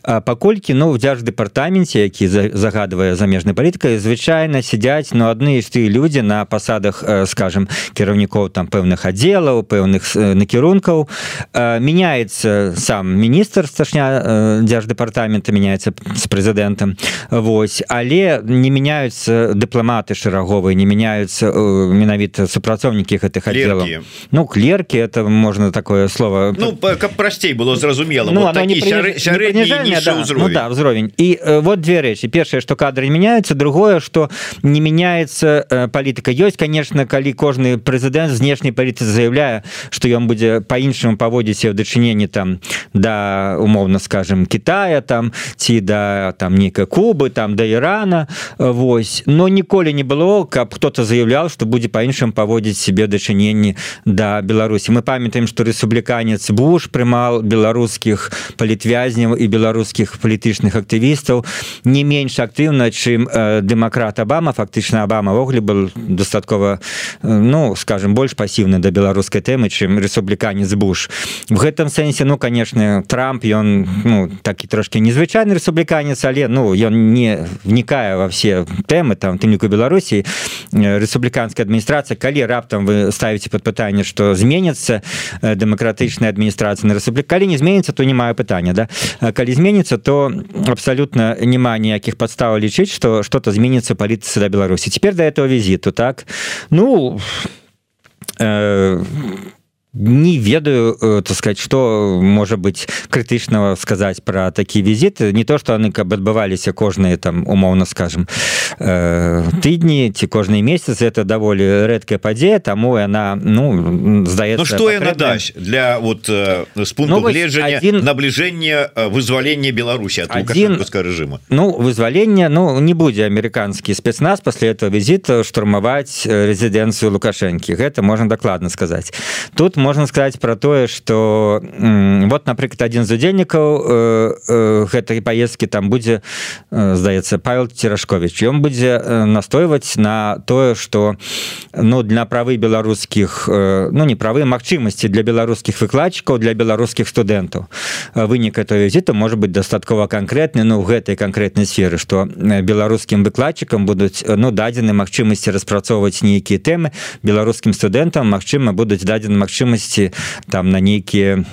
Паколькі ну дзяж дэпартаменце які загадвае замежнай палітыкай звычайна сядзяць но ну, адны ж ты людзі на пасадах скажем кіраўнікоў там пэўных аддзелаў пэўных накірункаў. Меняется сам міністр сташня дзяж дэпартамента меняется з прэзідэнтам. Вось. Але не меняются дыпламаты шараговыя не меняются менавіта супрацоўнікі гэтых аддзелаў. Ну клерки это можна такое слово ну ну каб прасцей было зразумела. Ну, вот не сярэдні да, ну, да, ўзровень і э, вот две рэчы першае что кадры не меняются. Другое что не меняется э, палітыка ёсць конечно калі кожны прэзідэнт знешняй паліцы заявляе что ён будзе по-іншаму паводзіць в дачыненні там да умоўно скажем Китая там ці да там нейкай кубы там да Ірана Вось. Но ніколі не было каб кто-то заявлял что будзе по-іншым паводзіць себе дачыненні да Беларусі мы памятаем что рэспубліканец буш прымал беларускіх палітвязняў і беларускіх палітычных актывістаў. Не менш актыўна чым дэмакрат Абама. Фактычна Абама вогуле был дастаткова ну скажем больш пасіўны да беларускай тэмы чым рэспубліканец буш. В гэтым сэнсе ну конечно Трамп ён ну такі трошки незвычайны рэспубліканец але ну ён не вникае во все тэмы там тымніку Беларусі. Рэспубліканская адміністрацыя калі раптам вы ставіце под пытанне что зменится дэмакратычная адміністрацыя на рэспублік калі не зменится то не маю пытання да. Калі зменится то абсолютно няма ніякіх подстав лічыць что что-то зменится паліцы да Беларусі теперь до этого визиту так? Ну э, не ведаю э, так сказать что можа быть крытычного сказать про такие визиты. Не то что они каб адбываліся кожныя там умоўно скажем э, тыдні ці кожны месяц это даволі рэдкая падзея тому она ну здаецца ну, что я даць для вот э, с пункту ну, гледжання один... набліжэння вызвалення Беларусі от один... режима. Ну вызвалення ну не будзе американскі спецназ после этого визита штурмаваць резиденцию лукашэнкі гэта можно дакладна сказать. Тут мы можно сказать про тое что вот напрыклад один з удзельнікаў э, э, гэтай поездки там будзе э, здаецца павел церашкович ён будзе настойваць на тое что ну для правы беларускіх ну не правы магчымасці для беларускіх выкладчыкаў для беларускіх студэнтаў вынік этого візіта может быть дастаткова конкретны ну гэтай конкретнай сферы что беларускім выкладчыкам будуць ну дадзены магчымасці распрацоўваць нейкія тэмы беларускім студэнтам Мачыма будуць дадзены магчымасці магчымасці там на нейкія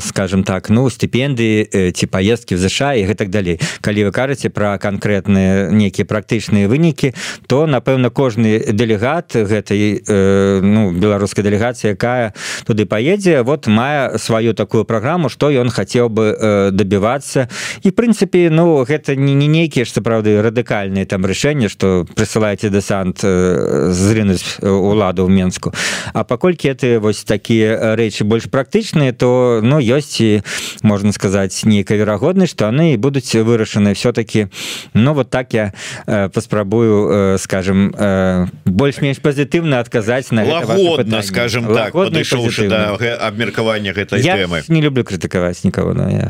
скажем так ну стыпендыі э, ці поездки в ЗША і гэтак далей калі вы кажаце про конкретныя нейкія практычныя вынікі то напэўна кожны дэлегат гэтай э, ну беларускай дэлегацыі якая туды поедзе вот мае сваю такую праграму что ён хацеў бы добівацца і прынцыпе ну гэта не не нейкія ж сапраўды радыкальныя там рашэнне что прысылаеце десант зрынуць уладу ў менску. А паколькі это вось такія рэчы больш практычныя то ну ёсць і можна сказаць нейкая верагоднасць что яны будуць вырашаны все-таки Ну вот так я э, паспрабую э, скажем э, больш-менш пазітыўна адказаць на лагодна скажем так абмеркавання гэтай тэмы. не люблю крытыкаваць нікого но я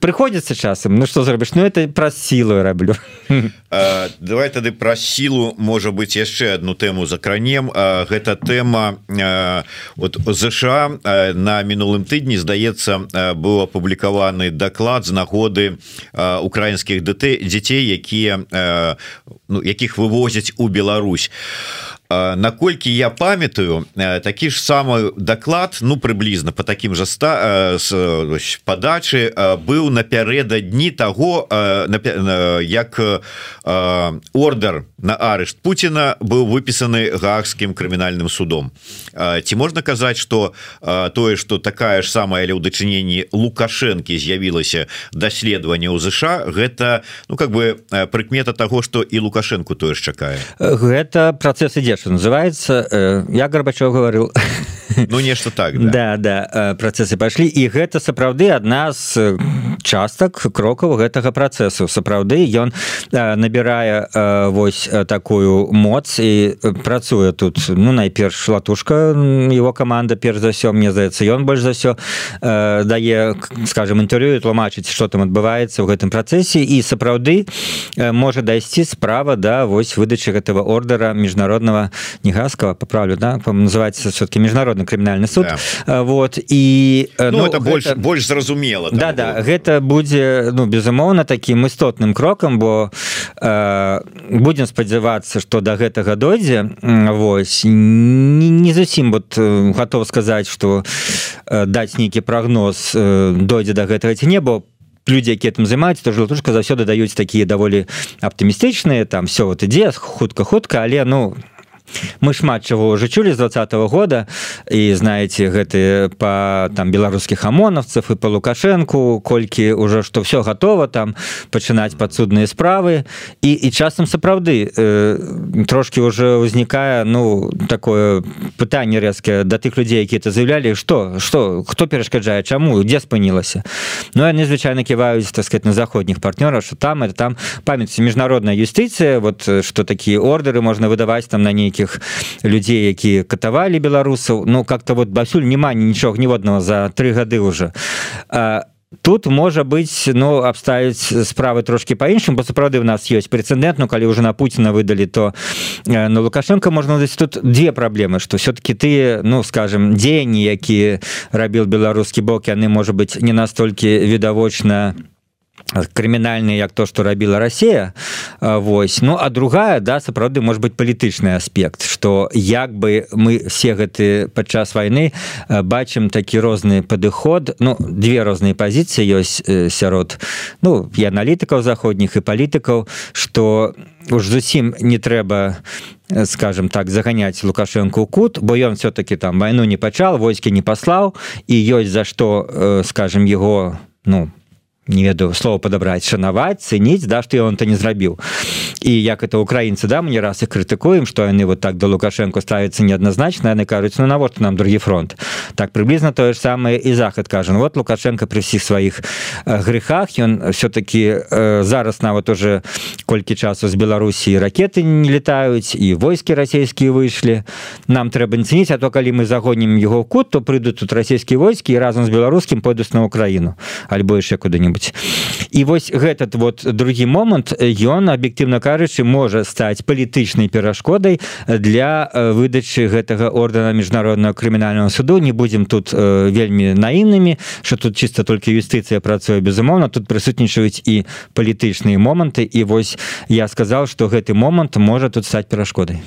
прыходзіцца часам Ну что зробіш? Ну это праз сілу раблю. Давай тады пра сілу можа быть яшчэ одну тэму закранем. Гэта тэма вот ЗША на мінулым тыдні зда здаецца э, быў апублікаваны даклад з нагоды э, украінскіх дзяцей якія э, ну, якіх вывозяць у Беларусь наколькі я памятаю такі ж самы даклад ну прыблізна по таким же ста подачы быў напярэдадні того як ордер на арышт Путина быў выпісаны гаагскім крымінальным судом. Ці можна казаць что тое что такая ж самая ля ў дачыненні лукашэнкі з'явілася даследаванне ў ЗША гэта ну как бы прыкмета того что і лукашэнку тое ж чакае. Гэта працэс ідзе называется. Э, я горбачев говорил [LAUGHS] ну нешта так да. Да, да працесы пайшлі. І гэта сапраўды адна з э, частак крокаў гэтага працэсу. Сапраўды ён э, набірае э, вось такую моц і працуе тут ну найперш латушка его команда перш за ўсё мне здаецца ён больш за ўсё дае скажем інтэрв'ю тлумачыць что там адбываецца ў гэтым працэсе. І сапраўды можа дайсці справа да вось выдачы гэтага ордера міжнародного негаскага поправлю да называется все-таки міжнародны міжнародны крымінальны суд да. вот і ну, ну, это больш гэта... больш зразумела да да было. гэта будзе ну безумоўна таким істотным крокам бо э, будем спадзявацца что до да гэтага дойдзе Вось не, не зусім вот готов сказаць что э, даць нейкі прогноз э, дойдзе до да гэтага ці не бо люди які там займаюцца то жлатушка заўсёды даюць такія даволі аптымістычныя там все вот ідзе хутка хутка але ну мы шмат чаго уже чулі з двадцатого года. І знаете гэты по там беларускіх амонаўцев і по лукашенко колькі уже что все готово там пачынаць подсудныя справы. І і часам сапраўды э, трошки уже узнікае ну такое пытанне рэзкае да тых людзей які это заявлялі что что хто перашкаджае чаму дзе спынілася. Ну яны звычайно ківаюць так сказать на заходніх партнёраў что там это там памяць міжнародная юстыцыя вот что такія ордеры можна выдаваць там на нейкіх людзей які катавалі беларусаў. Ну как-то вот басюль няма нічога ніводного за три гады уже а тут можа быть ну абставіць справы трошки по-іншым бо сапраўды у нас есть прэцэдэнт Ну калі уже на Пуціна выдалі то на ну, лукашенко можна даць тут две праблемы что все-таки ты ну скажем дзеянні які рабіў беларускі бок яны можа быть не настолькі відавочна не крымінальны як то что рабіла Россия Вось. Ну а другая да сапраўды может быть палітычны аспект что як бы мы все гэты падчас войны бачым такі розны падыход ну две розныя пазіцыі ёсць сярод ну і аналітыкаў заходніх і палітыкаў что уж зусім не трэба скажем так заганяць лукашенко кут бо ён все-таки там войну не пачал войскі не паслаў і ёсць за что скажем его ну по не ведаю слова падабраць шанаваць цэніць да што ён то не зрабіў і як это украінцы да мне раз і крытыкуем што яны вот так да лукашенко ставіцца неадназначна яны кажуць ну навошта нам другі фронт? Так прыблізна тое ж самае і захад кажа вот лукашенко пры ўсіх сваіх грехах ён все-таки э, зараз нават уже колькі часу з беларусі ракеты не летаюць і войскі расійскія выйшлі нам трэба цэніць а то калі мы загонім его кут то прыйдуць тут расійскія войскі разам з беларускім пойдуць на украіну альбо яшчэ куды-нибудь что-нибудь. І вось гэтат вот другі момант ён аб'ектыўна кажучы можа стаць палітычнай перашкодай для выдачы гэтага ордена міжнародного крымінального суду. Не будем тут э, вельмі наіўнымі что тут чисто только юстыцыя працуе безумоўна. Тут прысутнічаюць і палітычныя моманты. І вось я сказал что гэты момант можа тут стаць перашкодай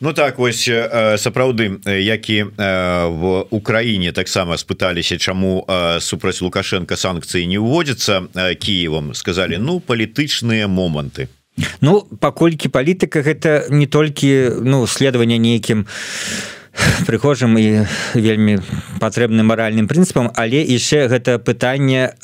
Ну так вось сапраўды які в Украіне таксама спыталіся чаму супраць лукашенко санкцыі не ўводзіцца Киевам сказали ну палітычныя моманты. Ну паколькі палітыка гэта не толькі ну следаванне нейкім не [LAUGHS] прыхожым і вельмі патрэбным маральным прынцыпам. Але яшчэ гэта пытанне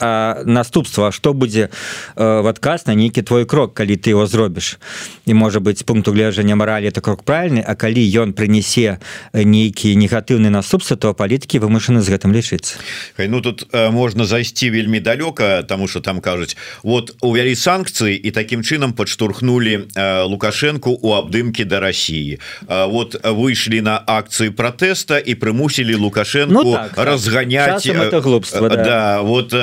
наступства. Что будзе в адказ на нейкі твой крок калі ты его зробіш? І можа быть пункту гледжання маралі это крок правильны А калі ён прынясе нейкі негатыўны наступства то палітыкі вымушаны з гэтым лічыцца. Ну тут можна зайсці вельмі далёка тому что там кажуць вот увялі санкцыі і таким чынам подштурхнули лукашенко у абдымкі до России вот выйшлі на акцыю акцыі протэста і прымусілі лукашенко ну, так, так. разгонять это глупство да. да вот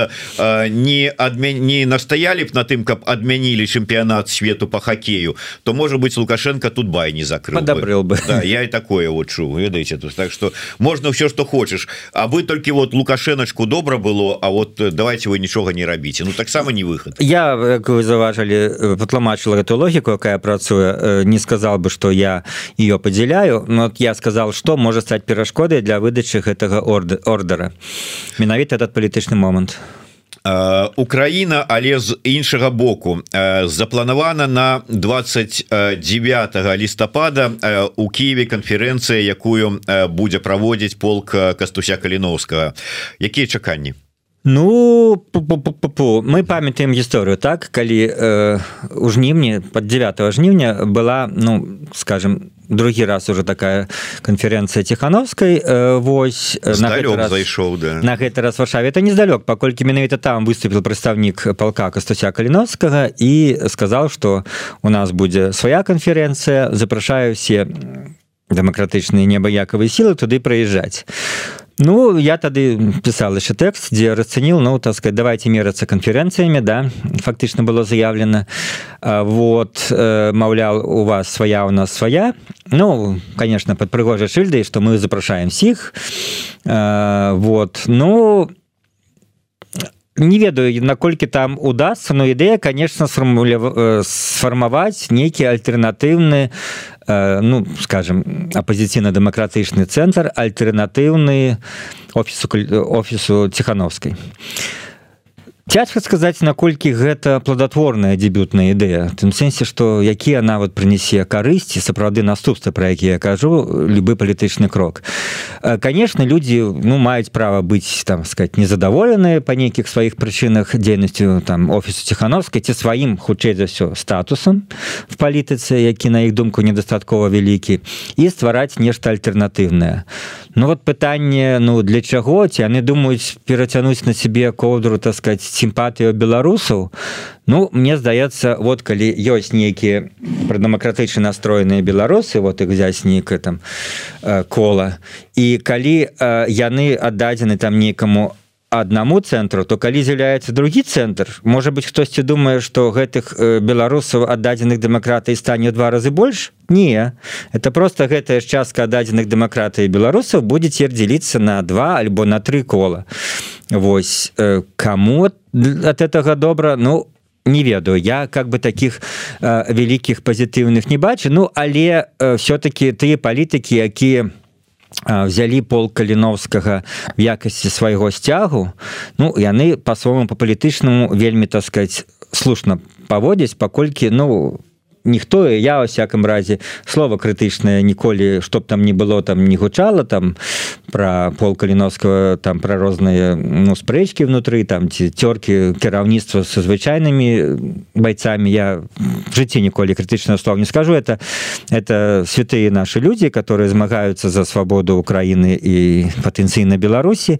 не адмен не настаялі б на тым каб адмянілі чэмпіянат свету по хоккею то может быть лукашенко тут бай не закрыл бы, бы. Да, я и такое вот чу ведаете тут так что можно все что хочешь А вы только вот лукашеначку добра было А вот давайте вы нічога не рабіце Ну таксама не выход я вы заважалі патлумачыла эту логіку якая працуе не сказал бы что я ее подзяляю но вот я сказал что что можа стаць перашкодай для выдачы гэтага ордера менавіта этот палітычны момант. Украіна але з іншага боку. Запланавана на 29 лістапада у Киеве канферэнцыя якую будзе праводзіць полк кастуся каліновскага якія чаканні? Ну пу -пу -пу -пу -пу. мы памятаем гісторыю так? Калі э, у жніўні под 9 жніўня была ну скажем другі раз уже такая канферэнцыя тихохановскай э, Вось зайшоў да. на гэты раз варшаве это нездалёк паколькі менавіта там выступіў прадстаўнік палка кастуся каліновскага і сказал что у нас будзе свая канферэнцыя запрашаю все дэмакратычныя небаякавыя сілы туды прыязджаць Ну я тады пісал яшчэ тэкст дзе расцаніл ну сказать давайте мерацца канферэнцыямі да фактычна было заявлена. Вот э, маўлял у вас свая у нас свая. Ну конечно под прыгожай шыльдай что мы запрашаем сіх вот ну не ведаю наколькі там удастся но ідэя конечно сформуля э, сфармаваць нейкі альтэрнатыўны э, ну скажем апозіцыйна-дэмакратычны цэнтр альтэрнатыўны офісу офісу ціхановскай цяжка сказаць наколькі гэта плодотворная дебютная ідэя. Тым сэнсе что якія нават прынясе карысці сапраўды наступства про які я кажу любы палітычны крок. Конечно люди ну маюць права быць там сказать незадаволеныя по нейкіх сваіх прычынах дзейнасцю там офісу ціхановскай ці сваім хутчэй за все статусам в палітыцы які на іх думку недастаткова вялікі і ствараць нешта альтэрнатыўнае. Ну вот пытанне ну для чаго? Ці яны думаюць перацянуць на себе коўдру так сказать сімпатыю беларусаў Ну мне здаецца вот калі ёсць нейкія прадэмакратычна настроеныя беларусы вот их взять нейкае там э, кола і калі э, яны аддадзены там некаму аднаму цэнтру то калі з'яўляецца другі цэнтр можа быть хтосьці думае что гэтых э, беларусаў аддадзеных дэмакратый стане два разы больш? Не. Это просто гэтая ж частка дадзеных дэмакратый беларусаў будзе цер дзеліцца на два альбо на три кола. Вось э, кому от этого добра? Ну не ведаю. Я как бы таких э, вялікіх пазітыўных не бачу. Ну але э, все-таки тыя палітыкі якія у взялі пол каліновскага в якасці свайго сцягу. Ну яны по-свому по палітычнаму вельмі таскаць слушна паводзіць паколькі ну у ніхто я во всяком разе слова крытычнае ніколі чтоб там не было там не гучала там про пол каліновского там про розныя ну спрэчки внутры там ці цёркі кіраўніцтва со звычайнымі бойцамі я в жыцці ніколі крытычна слов не скажу. Это это святые наши люди которые змагаюцца за свабоду Украіны і патэнцыйна Беларусі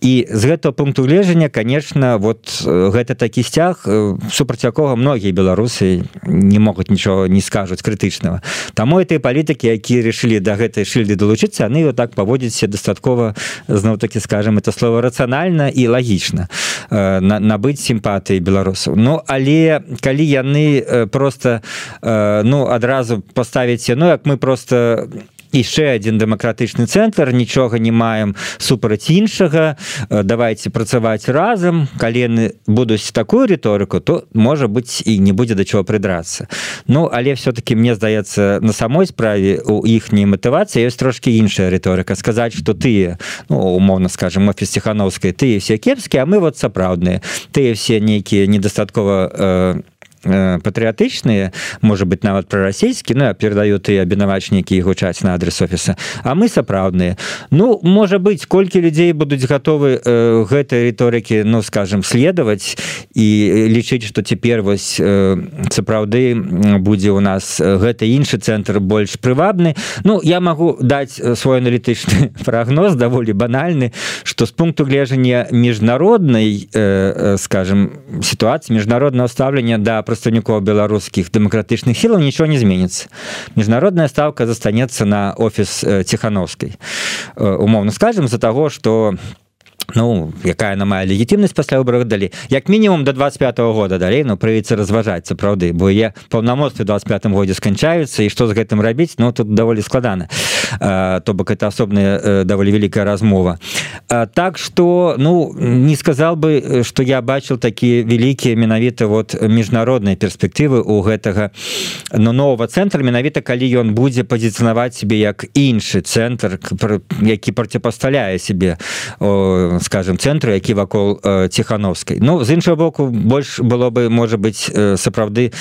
і з гэтага пункту гледжання конечно вот гэта такі сцяг супраць якога многія беларусы не могуць нічого нічого не скажуць крытычнага. Таму этой палітыкі якія до да гэтай шыльды далучыцца яны вот так паводзіць дастаткова зноў таки скажем это слово рацыянальна і лагічна э, на, набыць сімпатыі беларусаў. Ну але калі яны э, просто э, ну адразу поставіць ну як мы просто яшчэ один дэмакратычны цэнтр нічога не маем супраць іншага давайте працаваць разам калены будуць такую рыторыку то можа быть і не будзе да чего прыдрацца Ну але все-таки мне здаецца на самой справе у іхняй матывацыі ёсць трошки іншая рыторыка сказаць что тыя ну, умоўно скажем офіс ціхановскай ты все кепскія а мы вот сапраўдныя. Тыя все нейкія недастаткова Э, патрыятычныя можа быть нават прарасійскі Ну перадаю ты абвінавачнікі і гучаць на адрес офіса А мы сапраўдныя Ну можа быть колькі людзей будуць гатовы э, гэтай рыторыкі ну скажем следаваць і лічыць что цяпер вось э, сапраўды будзе у нас гэта іншы цэнтр больш прывабны Ну я магу даць свой аналітычны [LAUGHS] прагноз даволі банальны что з пункту гледжання міжнароднай э, скажем сітуацыі міжнародного ставлення да прадстаўнікоў беларускіх дэмакратычных сілаў нічого не зменіцца міжнародная ставка застанецца на офіс ціхановскай умоўно скажем за того что Ну якая на мае легітимнасць пасля выборах далі як мінімум до 25 -го года далей но ну, прыйдзецца разважаць сапраўды бо я паўнамоцтве 25 годзе сканчаюцца і што з гэтым рабіць Ну тут даволі складана. То бок это асобная даволі вялікая размова. Так что ну не сказал бы что я бачыў такія вялікія менавіта вот міжнародныя перспектывы у гэтага но ну, нового цэнтра. Менавіта калі ён будзе пазіцынаваць себе як іншы цэнтр які проціпасталяе себе скажем цэнтру які вакол ціхановскай Ну з іншого боку больш было бы можа быть сапраўды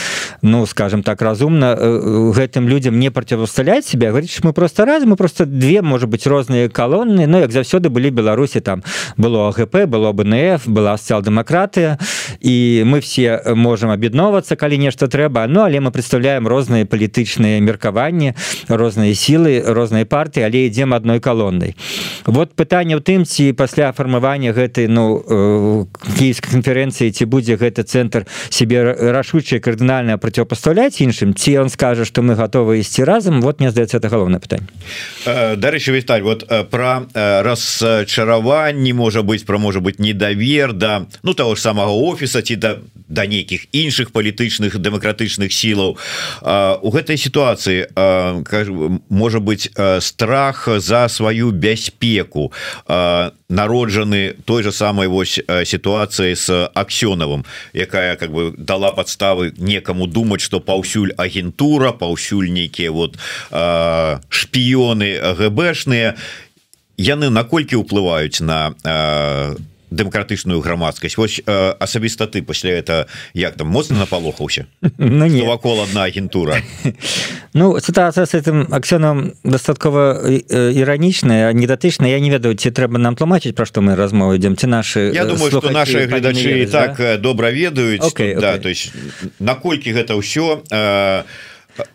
ну скажем так разумна гэтым людям не процівасталяць себе говорить мы просто раз мы просто две может быть розныя калоны но як заўсёды былі беларусі там было АГП было бНФ была социал-дэмакратыя і мы все можем аб'ядновацца калі нешта трэба Ну але мы представляем розныя палітычныя меркаванні розныя сілы розныя партыі але ідзем адной калоннай вот пытанне ў тым ці пасля фармавання гэтай ну э, кіевскай канферэнцыі ці будзе гэты цэнтр себе рашуча кардынальна процівпастаўляць іншым ці он скажа что мы готовы ісці разам вот мне здаецца это галоўнае пытанне. Э, дарэчы Віталь вот э, про расчараванні можа быть про можа быть недавер да ну того ж самого офіса ці да да нейкіх іншых палітычных дэмакратычных сілаў. У гэтай сітуацыі можа быть страх за сваю бяспеку народжаны той же самой вось сітуацыі с аксёнавым якая как бы дала подставы некаму думаць что паўсюль агентура паўсюль нейкія вот шпіёны гбшныя яны наколькі ўплываюць на дэмакратычную грамадскасць вось э, асабіста ты пасля это як там моцна напалохаўся [LAUGHS] ну, не вакол одна агентура? [LAUGHS] Ну ситуация с этим аксёнам дастаткова іранічная недатычна Я не ведаю ці трэба нам тлумачыць пра што мы размовы ідзем ці наши Я думаю что наши гледачы так да? добра ведаюць okay, okay. да то есть наколькі гэта ўсё э,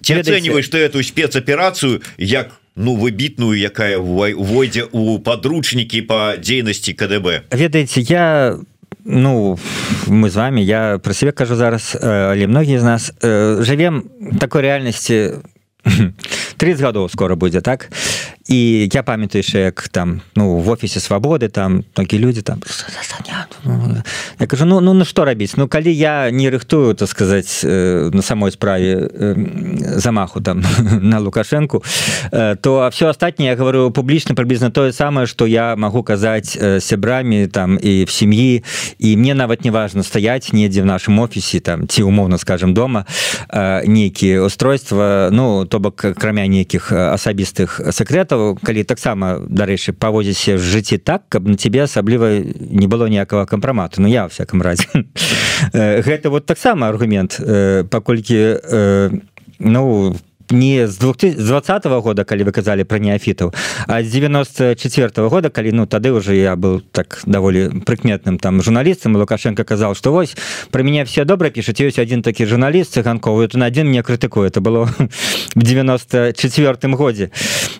ці ацэньваеш ты эту спецаперацыю як у ну выбітную якая увойдзе у подручнікі по дзейнасці КДБ. Ведаеце я ну мы з вами я про себе кажу зараз але многія з нас жывем такой реальнасці 30 [LAUGHS] гадоў скоро будзе так і я памятаю яшчэ як там ну в офісе свабоды там такі люди там я кажу ну ну ну что рабіць ну калі я не рыхтую то сказаць на самой справе замаху там [LAUGHS] на лукашенко то все астатніе я говорю публічна прыблізна тое самае что я могу казаць сябрамі там і в сям'і і мне нават не важно стаять недзе в нашем офісе там ці умоўно скажем дома нейкіе устройства ну то бок крамя нейкіх асабістых сакретаў то калі таксама дарэчы паводзіся в жыцці так каб на тебе асабліва не было ніякага кампрамату. Ну я всяком разе. [LAUGHS] Гэта вот таксама аргумент паколькі ну по не з 2020 -го года калі вы казалі про неафітаў а з 94 -го года калі ну тады уже я был так даволі прыкметным там журналістам лукашенко казал что вось про меня все добра пішаць ёсць один такі журналіст цыганковы то на один мне крытыкуе это было [LAUGHS] в 94 годзе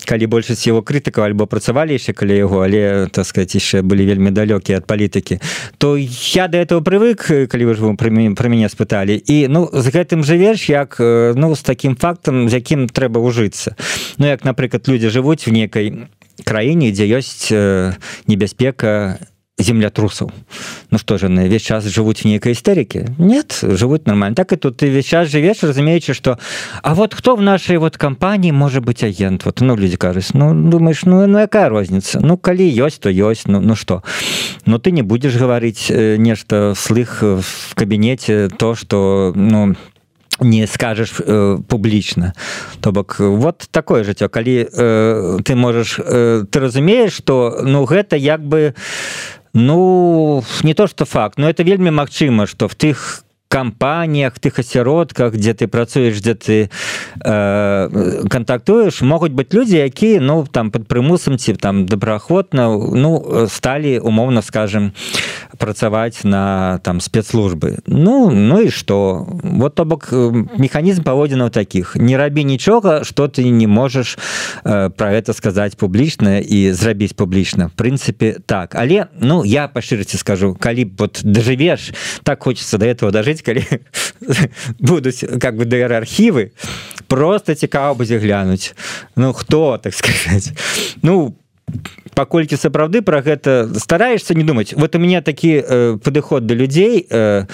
калі большасць его крытыка альбо працавалі яшчэ калі яго але так сказать яшчэ былі вельмі далёкія ад палітыкі то я до этого прывык калі вы ж про мяне спыталі. І ну з гэтым жывеш як ну с таким фактом з якім трэба ўжыцца. Ну як напрыклад людзі жывуць в некай краіне дзе ёсць небяспека землятрусаў Ну что же весь час жывуць нейкай істэрыкі нет жывуць нормально. Так і тут ты весь час жывеш разумеючы что А вот хто в нашай вот кампаніі можа быть агент? Вот ну людзі кажуць Ну думаешь ну ну якая розніница Ну калі ёсць то ёсць ну ну что? Но ты не будешь гаварыць нешта слых в кабінеце то что ну не скажешь э, публічна то бок вот такое жыццё калі э, ты можешь э, ты разумееш что ну гэта як бы ну не то что факт но это вельмі магчыма что в тых кампаніях тых асяродках дзе ты працуеш дзе ты э, контактуеш могуць быть людзі якія ну там под прымусам ці там добраахвотна ну сталі умоўна скажем працаваць на там спецслужбы. Ну ну і что вот то бок механізм паводзінаў таких не рабі нічога что ты не можешь э, про это сказаць публічна і зрабіць публічна. Прынцыпе так. Але ну я па шчырасці скажу калі вот дажывеш так хочется до этого дажыць калі [LAUGHS] будуць как бы др архівы просто цікава будзе глянуць. Ну хто так сказать ну паколькі сапраўды про гэта стараешься не думать. Вот у меня такі э, падыход до людзей э,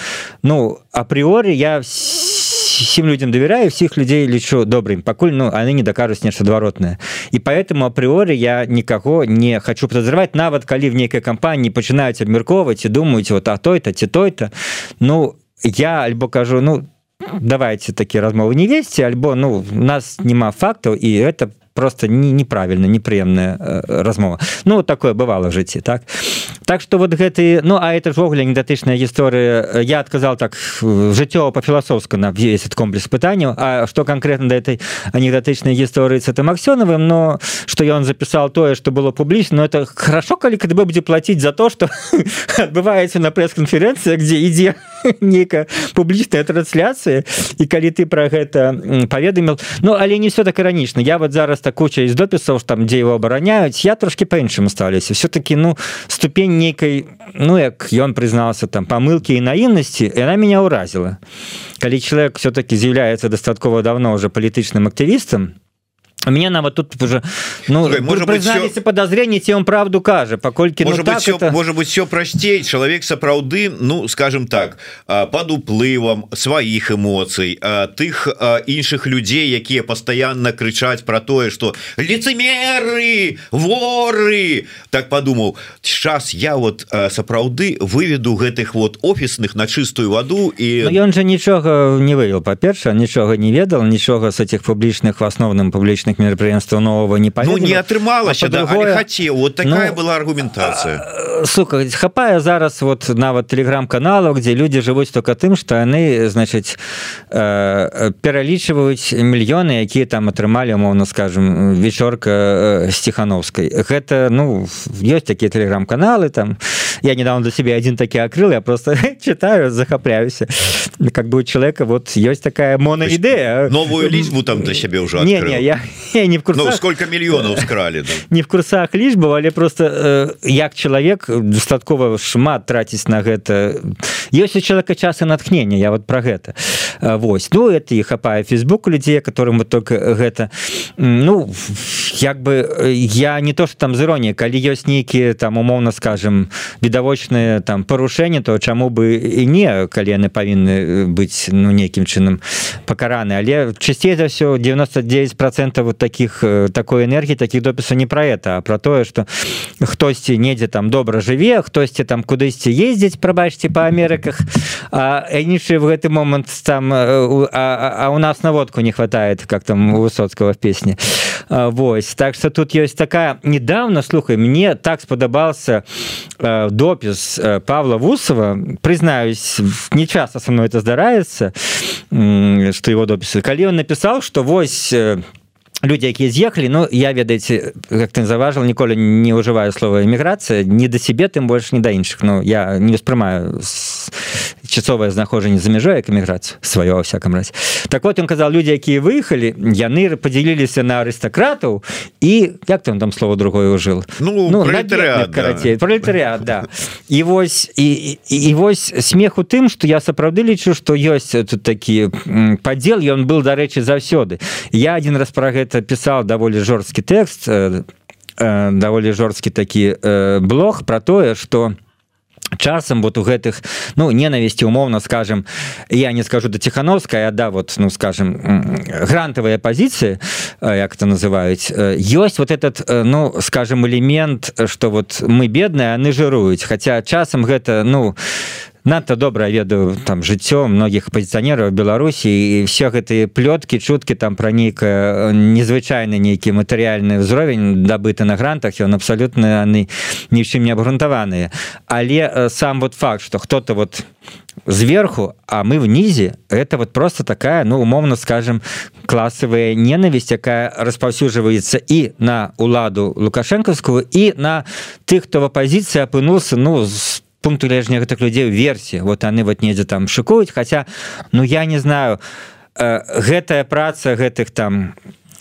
ну априори я всем людям давяряю всех людей лічу добрым. Пакуль ну они не дакажуць нешта адваротное і поэтому априори я никого не хочу подозревать. Нават калі в нейкай кампаніі пачынаюць абмярковаць і думаюць вот а той-то ці той-то ну я альбо кажу ну давайте такія размовы не весці альбо ну у нас няма фактаў і это просто не неправільна непрыемная э, размова. Ну такое бывало жыцці так так что вот гэты ну а это жвогуле недатычная гісторыя я отказал так жыццё по-філасофска на весь этот комплекс пытанняў А что конкретно да этой анекдатычнай гісторыі с это максёновым но что ён записал тое что было публічна но это хорошо калі КДБ будзе платіць за то что [LAUGHS] адбываецца на прэс-канферэнцыя где ідзе [LAUGHS] нейкая публічная трансляцыя і калі ты про гэта паведаміл Ну але не все так іранічна я вот зараз так куча из допісаў там дзе его абараняюць я трошки по-іншаму ставлюся все-таки ну ступень нейкай ну як ён прызнался там помылки і наіўнасці она меня ўразіла калі человек все-таки з'яўляецца дастаткова давно уже палітычным актывістам у меня нават тут уже ну может признались все... подозрение те он правду кажа покольки может ну, быть все, это... может быть все простей человек сапраўды ну скажем так под уплывам сваіх эмоцый тых іншых людзей якія постоянно крычаць про тое что лицемеры! Воры! Так подумал сейчас я вот сапраўды выведу гэтых вот офісных на чистую воду і ён же нічога не вывел па-перша нічога не ведал нічога с этих публічных в асноўным публічных публічных мерапрыемстваў нового не ну, не атрымалася да, хацеў вот такая ну, была аргументацыя сука хапае зараз вот нават телеграм-каналаў где люди жывуць только тым что яны значыць э, пералічваюць мільёны якія там атрымалі умоўно скажем вечорка стихановской. Гэта ну ёсць такія телеграм-каналы там. Я недавно до себе один такі акрыл я просто [LAUGHS] читаю захапляюся как бы у человека вот есть такая моноідея новую лічбу там для сябе уже не, не, я [LAUGHS] не в курсах... ну, сколько мільёнаў скрали да? [LAUGHS] не в курсах лічбу але просто э, як чалавек дастаткова шмат траціць на гэта. Ёсць у человека часы натхнення я вот про гэта. Вось. Ну это і хапае фейсбук людзей которым вот только гэта. Ну як бы я не то что там з іроніяй калі ёсць нейкіе там умоўно скажем відавочныя там парушэнні то чаму бы і не калі яны павінны быць ну нейкім чынам пакараны але часцей за все 99 процентов вот таких такой энергии таких допісаў не про это а про тое что хтосьці недзе там добра жыве хтосьці там кудысьці ездзіць прабачьте по Амерыках а іншы в гэты момант там а, а у нас наводку не хватает как там у высоцкого в песне. Вось так что тут есть такая недавно слухай мне так спадабался допіс Павла вусова. Признаюсь не часто со мной это здараецца что его допісы калі он написал что вось люди якія з'ехалі Ну я ведаеце как ты заважил ніколі не ўжываю слова эміграцыя не да сябе тым больш не да іншых. Ну я не успрымаю часовае знаходжанне за мяжой як эміграцыю сваё во всяком разе. Так вот ён казал люди якія выехалі яны подзяліліся на арыстакратаў і як там там слово другое ужил ну, ну пролетариат да. да. І вось і, і, і вось смех у тым что я сапраўды лічу что ёсць тут такі падзел ён был дарэчы заўсёды. Я один раз про гэта пісаў даволі жорсткі тэкст э, э, даволі жорсткі такі э, блог про тое что часам вот у гэтых ну ненавісці умоўно скажем я не скажу да тихохановская да вот ну скажем грантавыя пазіцыі як это называюць ёсць вот этот ну скажем элемент что вот мы бедныя яны жыруюць хотя часам гэта ну не надто добра ведаю там жыццё многіх апозіцыянераў беларусі і все гэтыя плёткі чуткі там пра нейкая незвычайны нейкі матэрыяльны ўзровень дабыты на грантах ён абсалютна яны ні чым не абгрунтаваныя але сам вот факт что кто-то вот сверху а мы внизе это вот просто такая ну умовно скажем классовая ненависть якая распаўсюджваецца і на уладу лукашэнкаўскую і на тых хто в апозіцыі апынулся ну с пункту лежня гэтых людзей версі вот яны вот недзе там шыкуюць хотя ну я не знаю э, гэтая праца гэтых там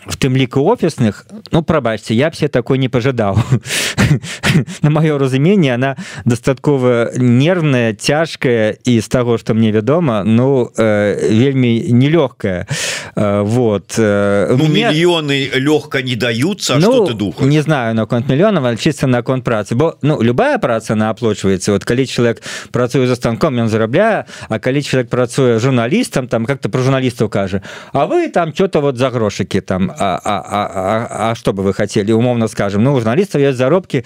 в тым ліку офісных ну прабачце я б все такой не пожадаў [LAUGHS] на маё разуменне она дастаткова нервная цяжкая і з таго что мне вядома ну э, вельмі нелёгкая э, вот э, ну, мне... мільёны лёгка не даюцца ну, ты дух не знаю наконт мільёнов чыцца наконт працы. Бо ну любая праца на аплочваецца вот калі чалавек працуе за станком ён зарабляе А калі чалавек працуе журналістам там как-то про журналістаў кажа А вы там что-то вот за грошыкі там а, а, а, а, а что бы вы хотели? Умовно скажем ну журналістаў есть заробки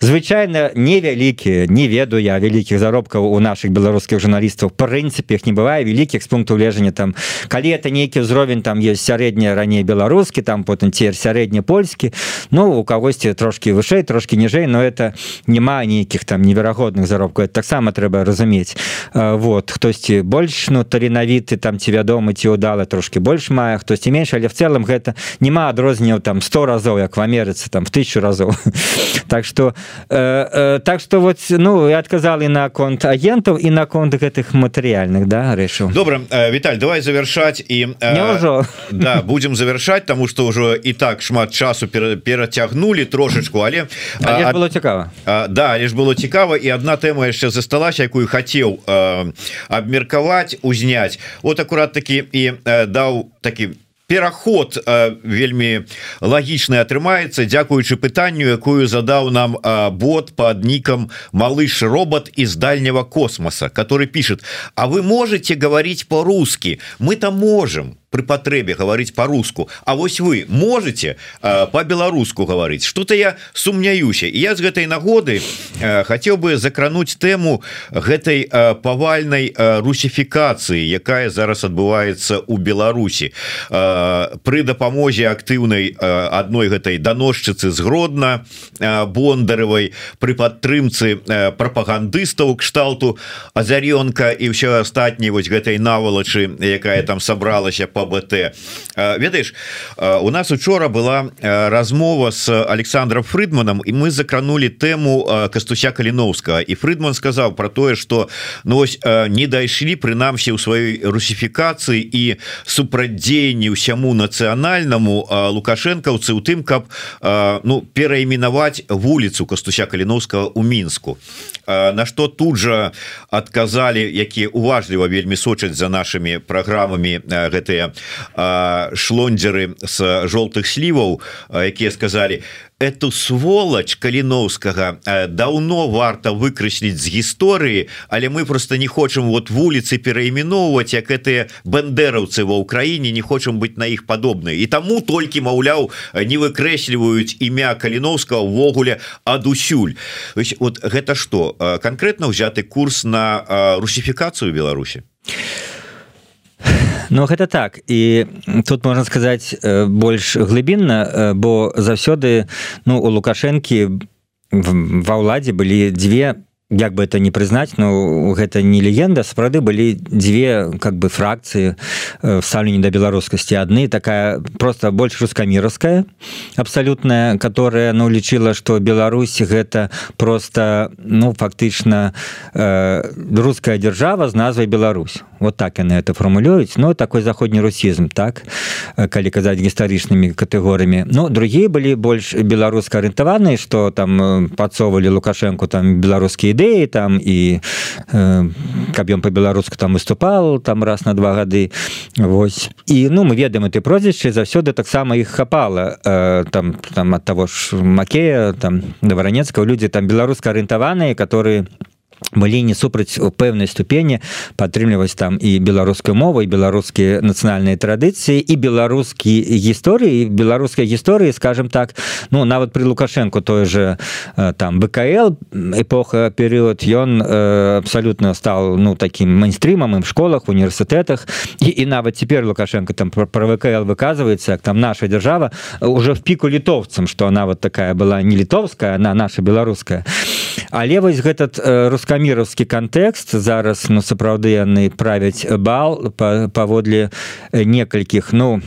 звычайно невялікія не ведаю я вялікіх заробкаў у наших беларускіх журналістаў. Прынцыпе их не бывае. Вялікіх з пункту лежання там калі это нейкі ўзровень там есть сярэдняя раней беларускі там потым цер сярэдні польскі ну у кагосьці трошки вышэй трошки ніжэй но это няма нейкіх там неверагодных заробкаў. Таксама трэба разумець. Вот хтосьці больш ну таленавіты там ці вядомы ці удала трошки больш мае хтосьці менш але в целом гэта няма адрозняў там 100 разоў як в Амерыцы там в тысячу разоў. [LAUGHS] Так что у Э, э, так что вот ну и отказал и на конт агентов и на конт гэтых матэрыяльных да рэшу добра э, Віталь давай завершать і ўжо да будем завершать тому что ўжо і так шмат часу перацягнули трошечку але а, было цікава да лишь было цікава і одна тэма яшчэ засталася якую хацеў абмеркаваць узняць вот акурат таки і даў такі пераход э, вельмі лагічны атрымаецца дзякуючы пытанню якую задаў нам э, бот под ником малыш робот из дальнего космоса который пишет А вы можете говорить по-русски? Мы там можем при патрэбе гаварыць по-руску. А вось вы можете по-беларуску гаварыць что-то я сумняюся. Я з гэтай нагоды хацеў бы закрануть тэму гэтай павальнай русіфікацыі якая зараз адбываецца у Беларусі. При дапамозе актыўнай адной гэтай даносчыцы згродна бондарывай при падтрымцы прапагандыстаў кшталту азарёнка і ўсё астатняй вось гэтай навалачы якая там сабралася по БТ. Ведаеш у нас учора была размова с Александром Фрыдманом і мы закранули тэму кастуся каліновска і Фрыдман сказаў про тое что ну ось не дайшлі прынамсі ў сваёй русіфікацыі і супрадзеянні ўсяму нацыянальнаму лукашэнкаўцы у тым каб ну перайменаваць вуліцу кастуся каліновскага у мінску на что тут же отказали якія уважліва вельмі сочаць за нашими программами гэтыя шлондеры с жоўтых сліваў якія сказали эту сволочь каліновскага давно варта выкрэсліць з гісторыі але мы просто не хочам вот вуліцы перайменоўваць як гэтыя бандераўцы ва ўкраіне не хочам быть на іх падобны і таму толькі маўляў не выкрэсліваюць імя каліновскага увогуле адусюль. Вот гэта что? Конкретно ўзяты курс на русіфікацыю Беларусі Ну гэта так. І тут можна сказаць больш глыбінна бо заўсёды ну у лукашэнкі ва ўладзе былі дзве як бы это не прызнаць но гэта не легенда. Сапраўды былі дзве как бы фракцыі в ставленні да беларускасці адны такая просто больш рускаміровская абсалютная которая ну лічыла что Беларусь гэта просто ну фактычна э, руская держава з назвай Беларусь вот так яны это фармулююць но такой заходні русізм так калі казаць гістарычнымі катэгорыямі. Ну другие былі больш беларуска арыентаваныя что там подсовывалі лукашенко там беларускія ідэі там і э, каб ён по-беларуску там выступал там раз на два гады Вось. І ну мы ведаем ты прозвішчы заўсёды таксама іх хапала э, там там от того ж макея там да варанецкаго людзі там беларуска арыентаваныя которые былі не супраць у пэўнай ступені падтрымліваць там і беларускай мовай беларускія нацыянальныя традыцыі і беларускі гісторыі беларускай гісторыі скажем так. Ну нават при лукашенко той же там бКл эпоха перыяд ён абсалютна стал ну таким майнстрімам в школах універсітэтах. І, і нават цяпер лукашенко там про вКл выказваецца там наша держава уже в піку літовцам что она вот такая была не літовская она наша беларуская. Але вось гэтат рус рускаміровскі кантэкст зараз ну сапраўды яны правяць бал паводле некалькіх ну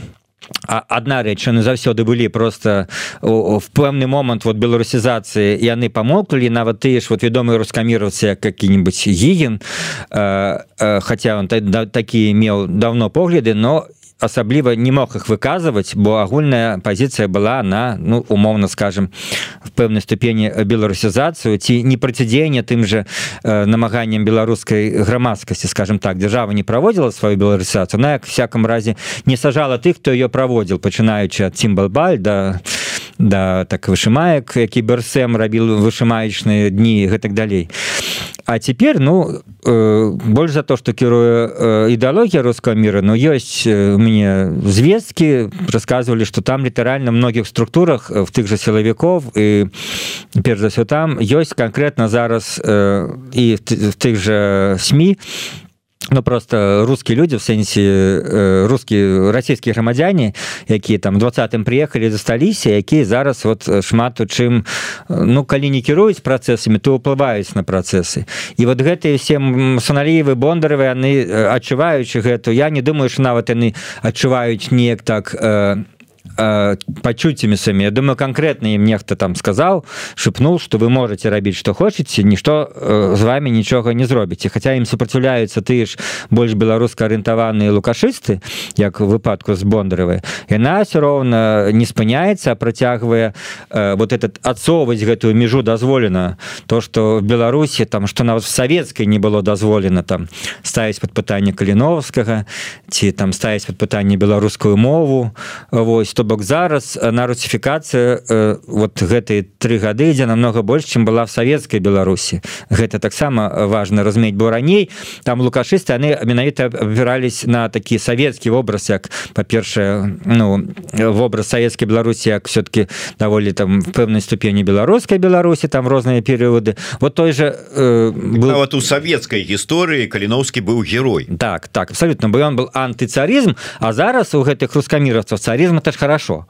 одна рэч яны заўсёды былі просто в пэўны момант вот беларусізацыі яны памоклі нават тыя ж вот вядомыя рускаміровцы які-нибудь гіген хотя он такі меў давно погляды но асабліва не мог их выказывать бо агульная позиция была на ну умоўно скажем в пэўнай ступені беларусізацыю ці не процідзеяння тым же э, намаганням беларускай грамадскасці скажем так. Держава не проводила сваю беларусізацыю на як всяком разе не сажала тых хто ее праводзіл пачынаючы от цімбалбаль да да так вышымаек які берсем рабіл вышымаечныя дні гэтак далей а теперь ну э, больш за то что кіруе э, ідэалогія рускага мира но ёсць у мяне звесткі рассказывалі что там літаральна многіх структурах в тых же сілавіков і перш за все там ёсць конкретно зараз э, і в тых же сМ ну просто русские люди в сэнсе э, русские расійскія грамадзяне якія там двадцатым приехали засталіся якія зараз вот шмат у чым ну калі не кіруюць працэсамі то уплываюць на працэсы. І вот гэтыя все саналіевы бондаровы яны адчуваючы гэту. Я не думаю что нават яны адчуваюць неяк так э, Э, пачуццямі самі Я думаю конкретно ім нехта там сказал шепнул что вы можете рабіць что хочетце нішто э, з вами нічога не зробіце хотя ім супраціўляюцца ты ж больш беларуска арыентаваныя лукашысты як выпадку з бондаравы яна все роўна не спыняецца працягвае э, вот этот адсоўваць гэтую межу дазволена то что в беларусі там что нават в савецкай не было дазволена там ставіць под пытанне каліновскага ці там ставіць под пытанне беларускую мову Вось то то бок зараз на русіфікацыю вот гэтые три гады ідзе намного больш чым была в савецкай Беларусі. Гэта таксама важно разумець бо раней там лукашысты яны менавіта абірались на такі савецкі вобраз як па-першае ну вобраз савецкай Беларусі як все-таки даволі там в пэўнай ступені беларускай Беларусі там розныя перыяды. Вот той же э, был... вот у савецкай гісторыі каліновскі быў герой. Так так абсолютно бы он был антыцарызм а зараз у гэтых рускаміровцаў царизм это ж хорошо.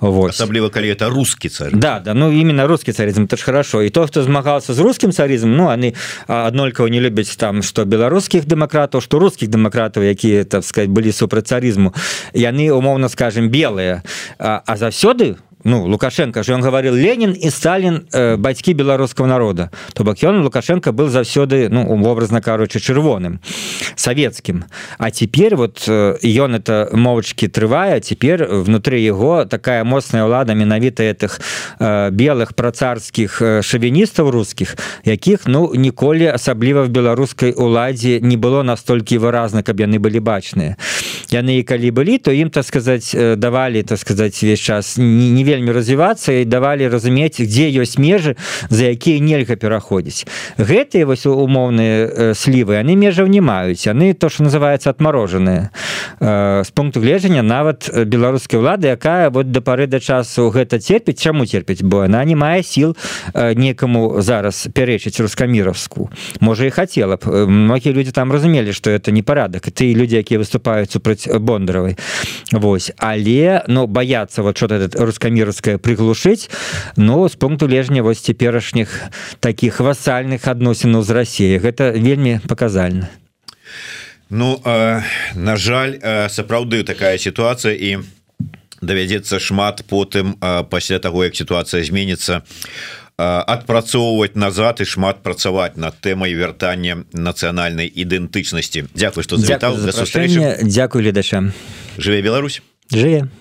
Вот. Асабліва калі это русский царь да да ну именно русский царизм это ж хорошо. И то хто змагался з русским царизм ну они аднолькава не любяць там что беларускіх дэмакратаў что русских дэмакратаў якія так сказать былі супраць царизму яны умоўно скажем белые. А, а заўсёды у ну лукашенко же он говорил ленин и сталин э, бацькі беларускаго народа то бок ён лукашенко был заўсёды ну образно короче чырвоным советским. А теперь вот ён э, это моўчки трывае теперь внутри его такая моцная ўлада менавіта этих э, белых працарскіх э, шавіністаў русских якіх ну ніколі асабліва в беларускай уладзе не было настолькі выразна каб яны былі бачныя. Яны і калі былі то ім так сказать э, давали так сказать весь час не не вельмі развівацца і давалі разумець дзе ёсць межы за якія нельга пераходзіць. Гэтыя вось умоўныя э, слівы яны межаў не маюць. Яны то что называется отморожаныя з э, пункту гледжання нават беларускай улады якая вот да пары да часу гэта терпіць чаму терпіць бо она не мае сіл некаму зараз пярэчыць рускаміровску. Можа і хацела б. Многія людзі там разумелі что это не парадак ты людзі якія выступаюць супраць бондаравай. Вось. Але но ну, баяцца вот что-то этот рускамір мірская прыглушыць но з пункту лежня вось цяперашніх таких васальных адносінаў з Росіі гэта вельмі паказальна Ну э, на жаль э, сапраўды такая сітуацыя і давядзецца шмат потым э, пасля таго як сітуацыя зменіцца адпрацоўваць назад і шмат працаваць над тэмай вяртання нацыянальнай ідэнтычнасці Дякую што завітаў Дзякуй гледачам жыве Беларусь. Жыве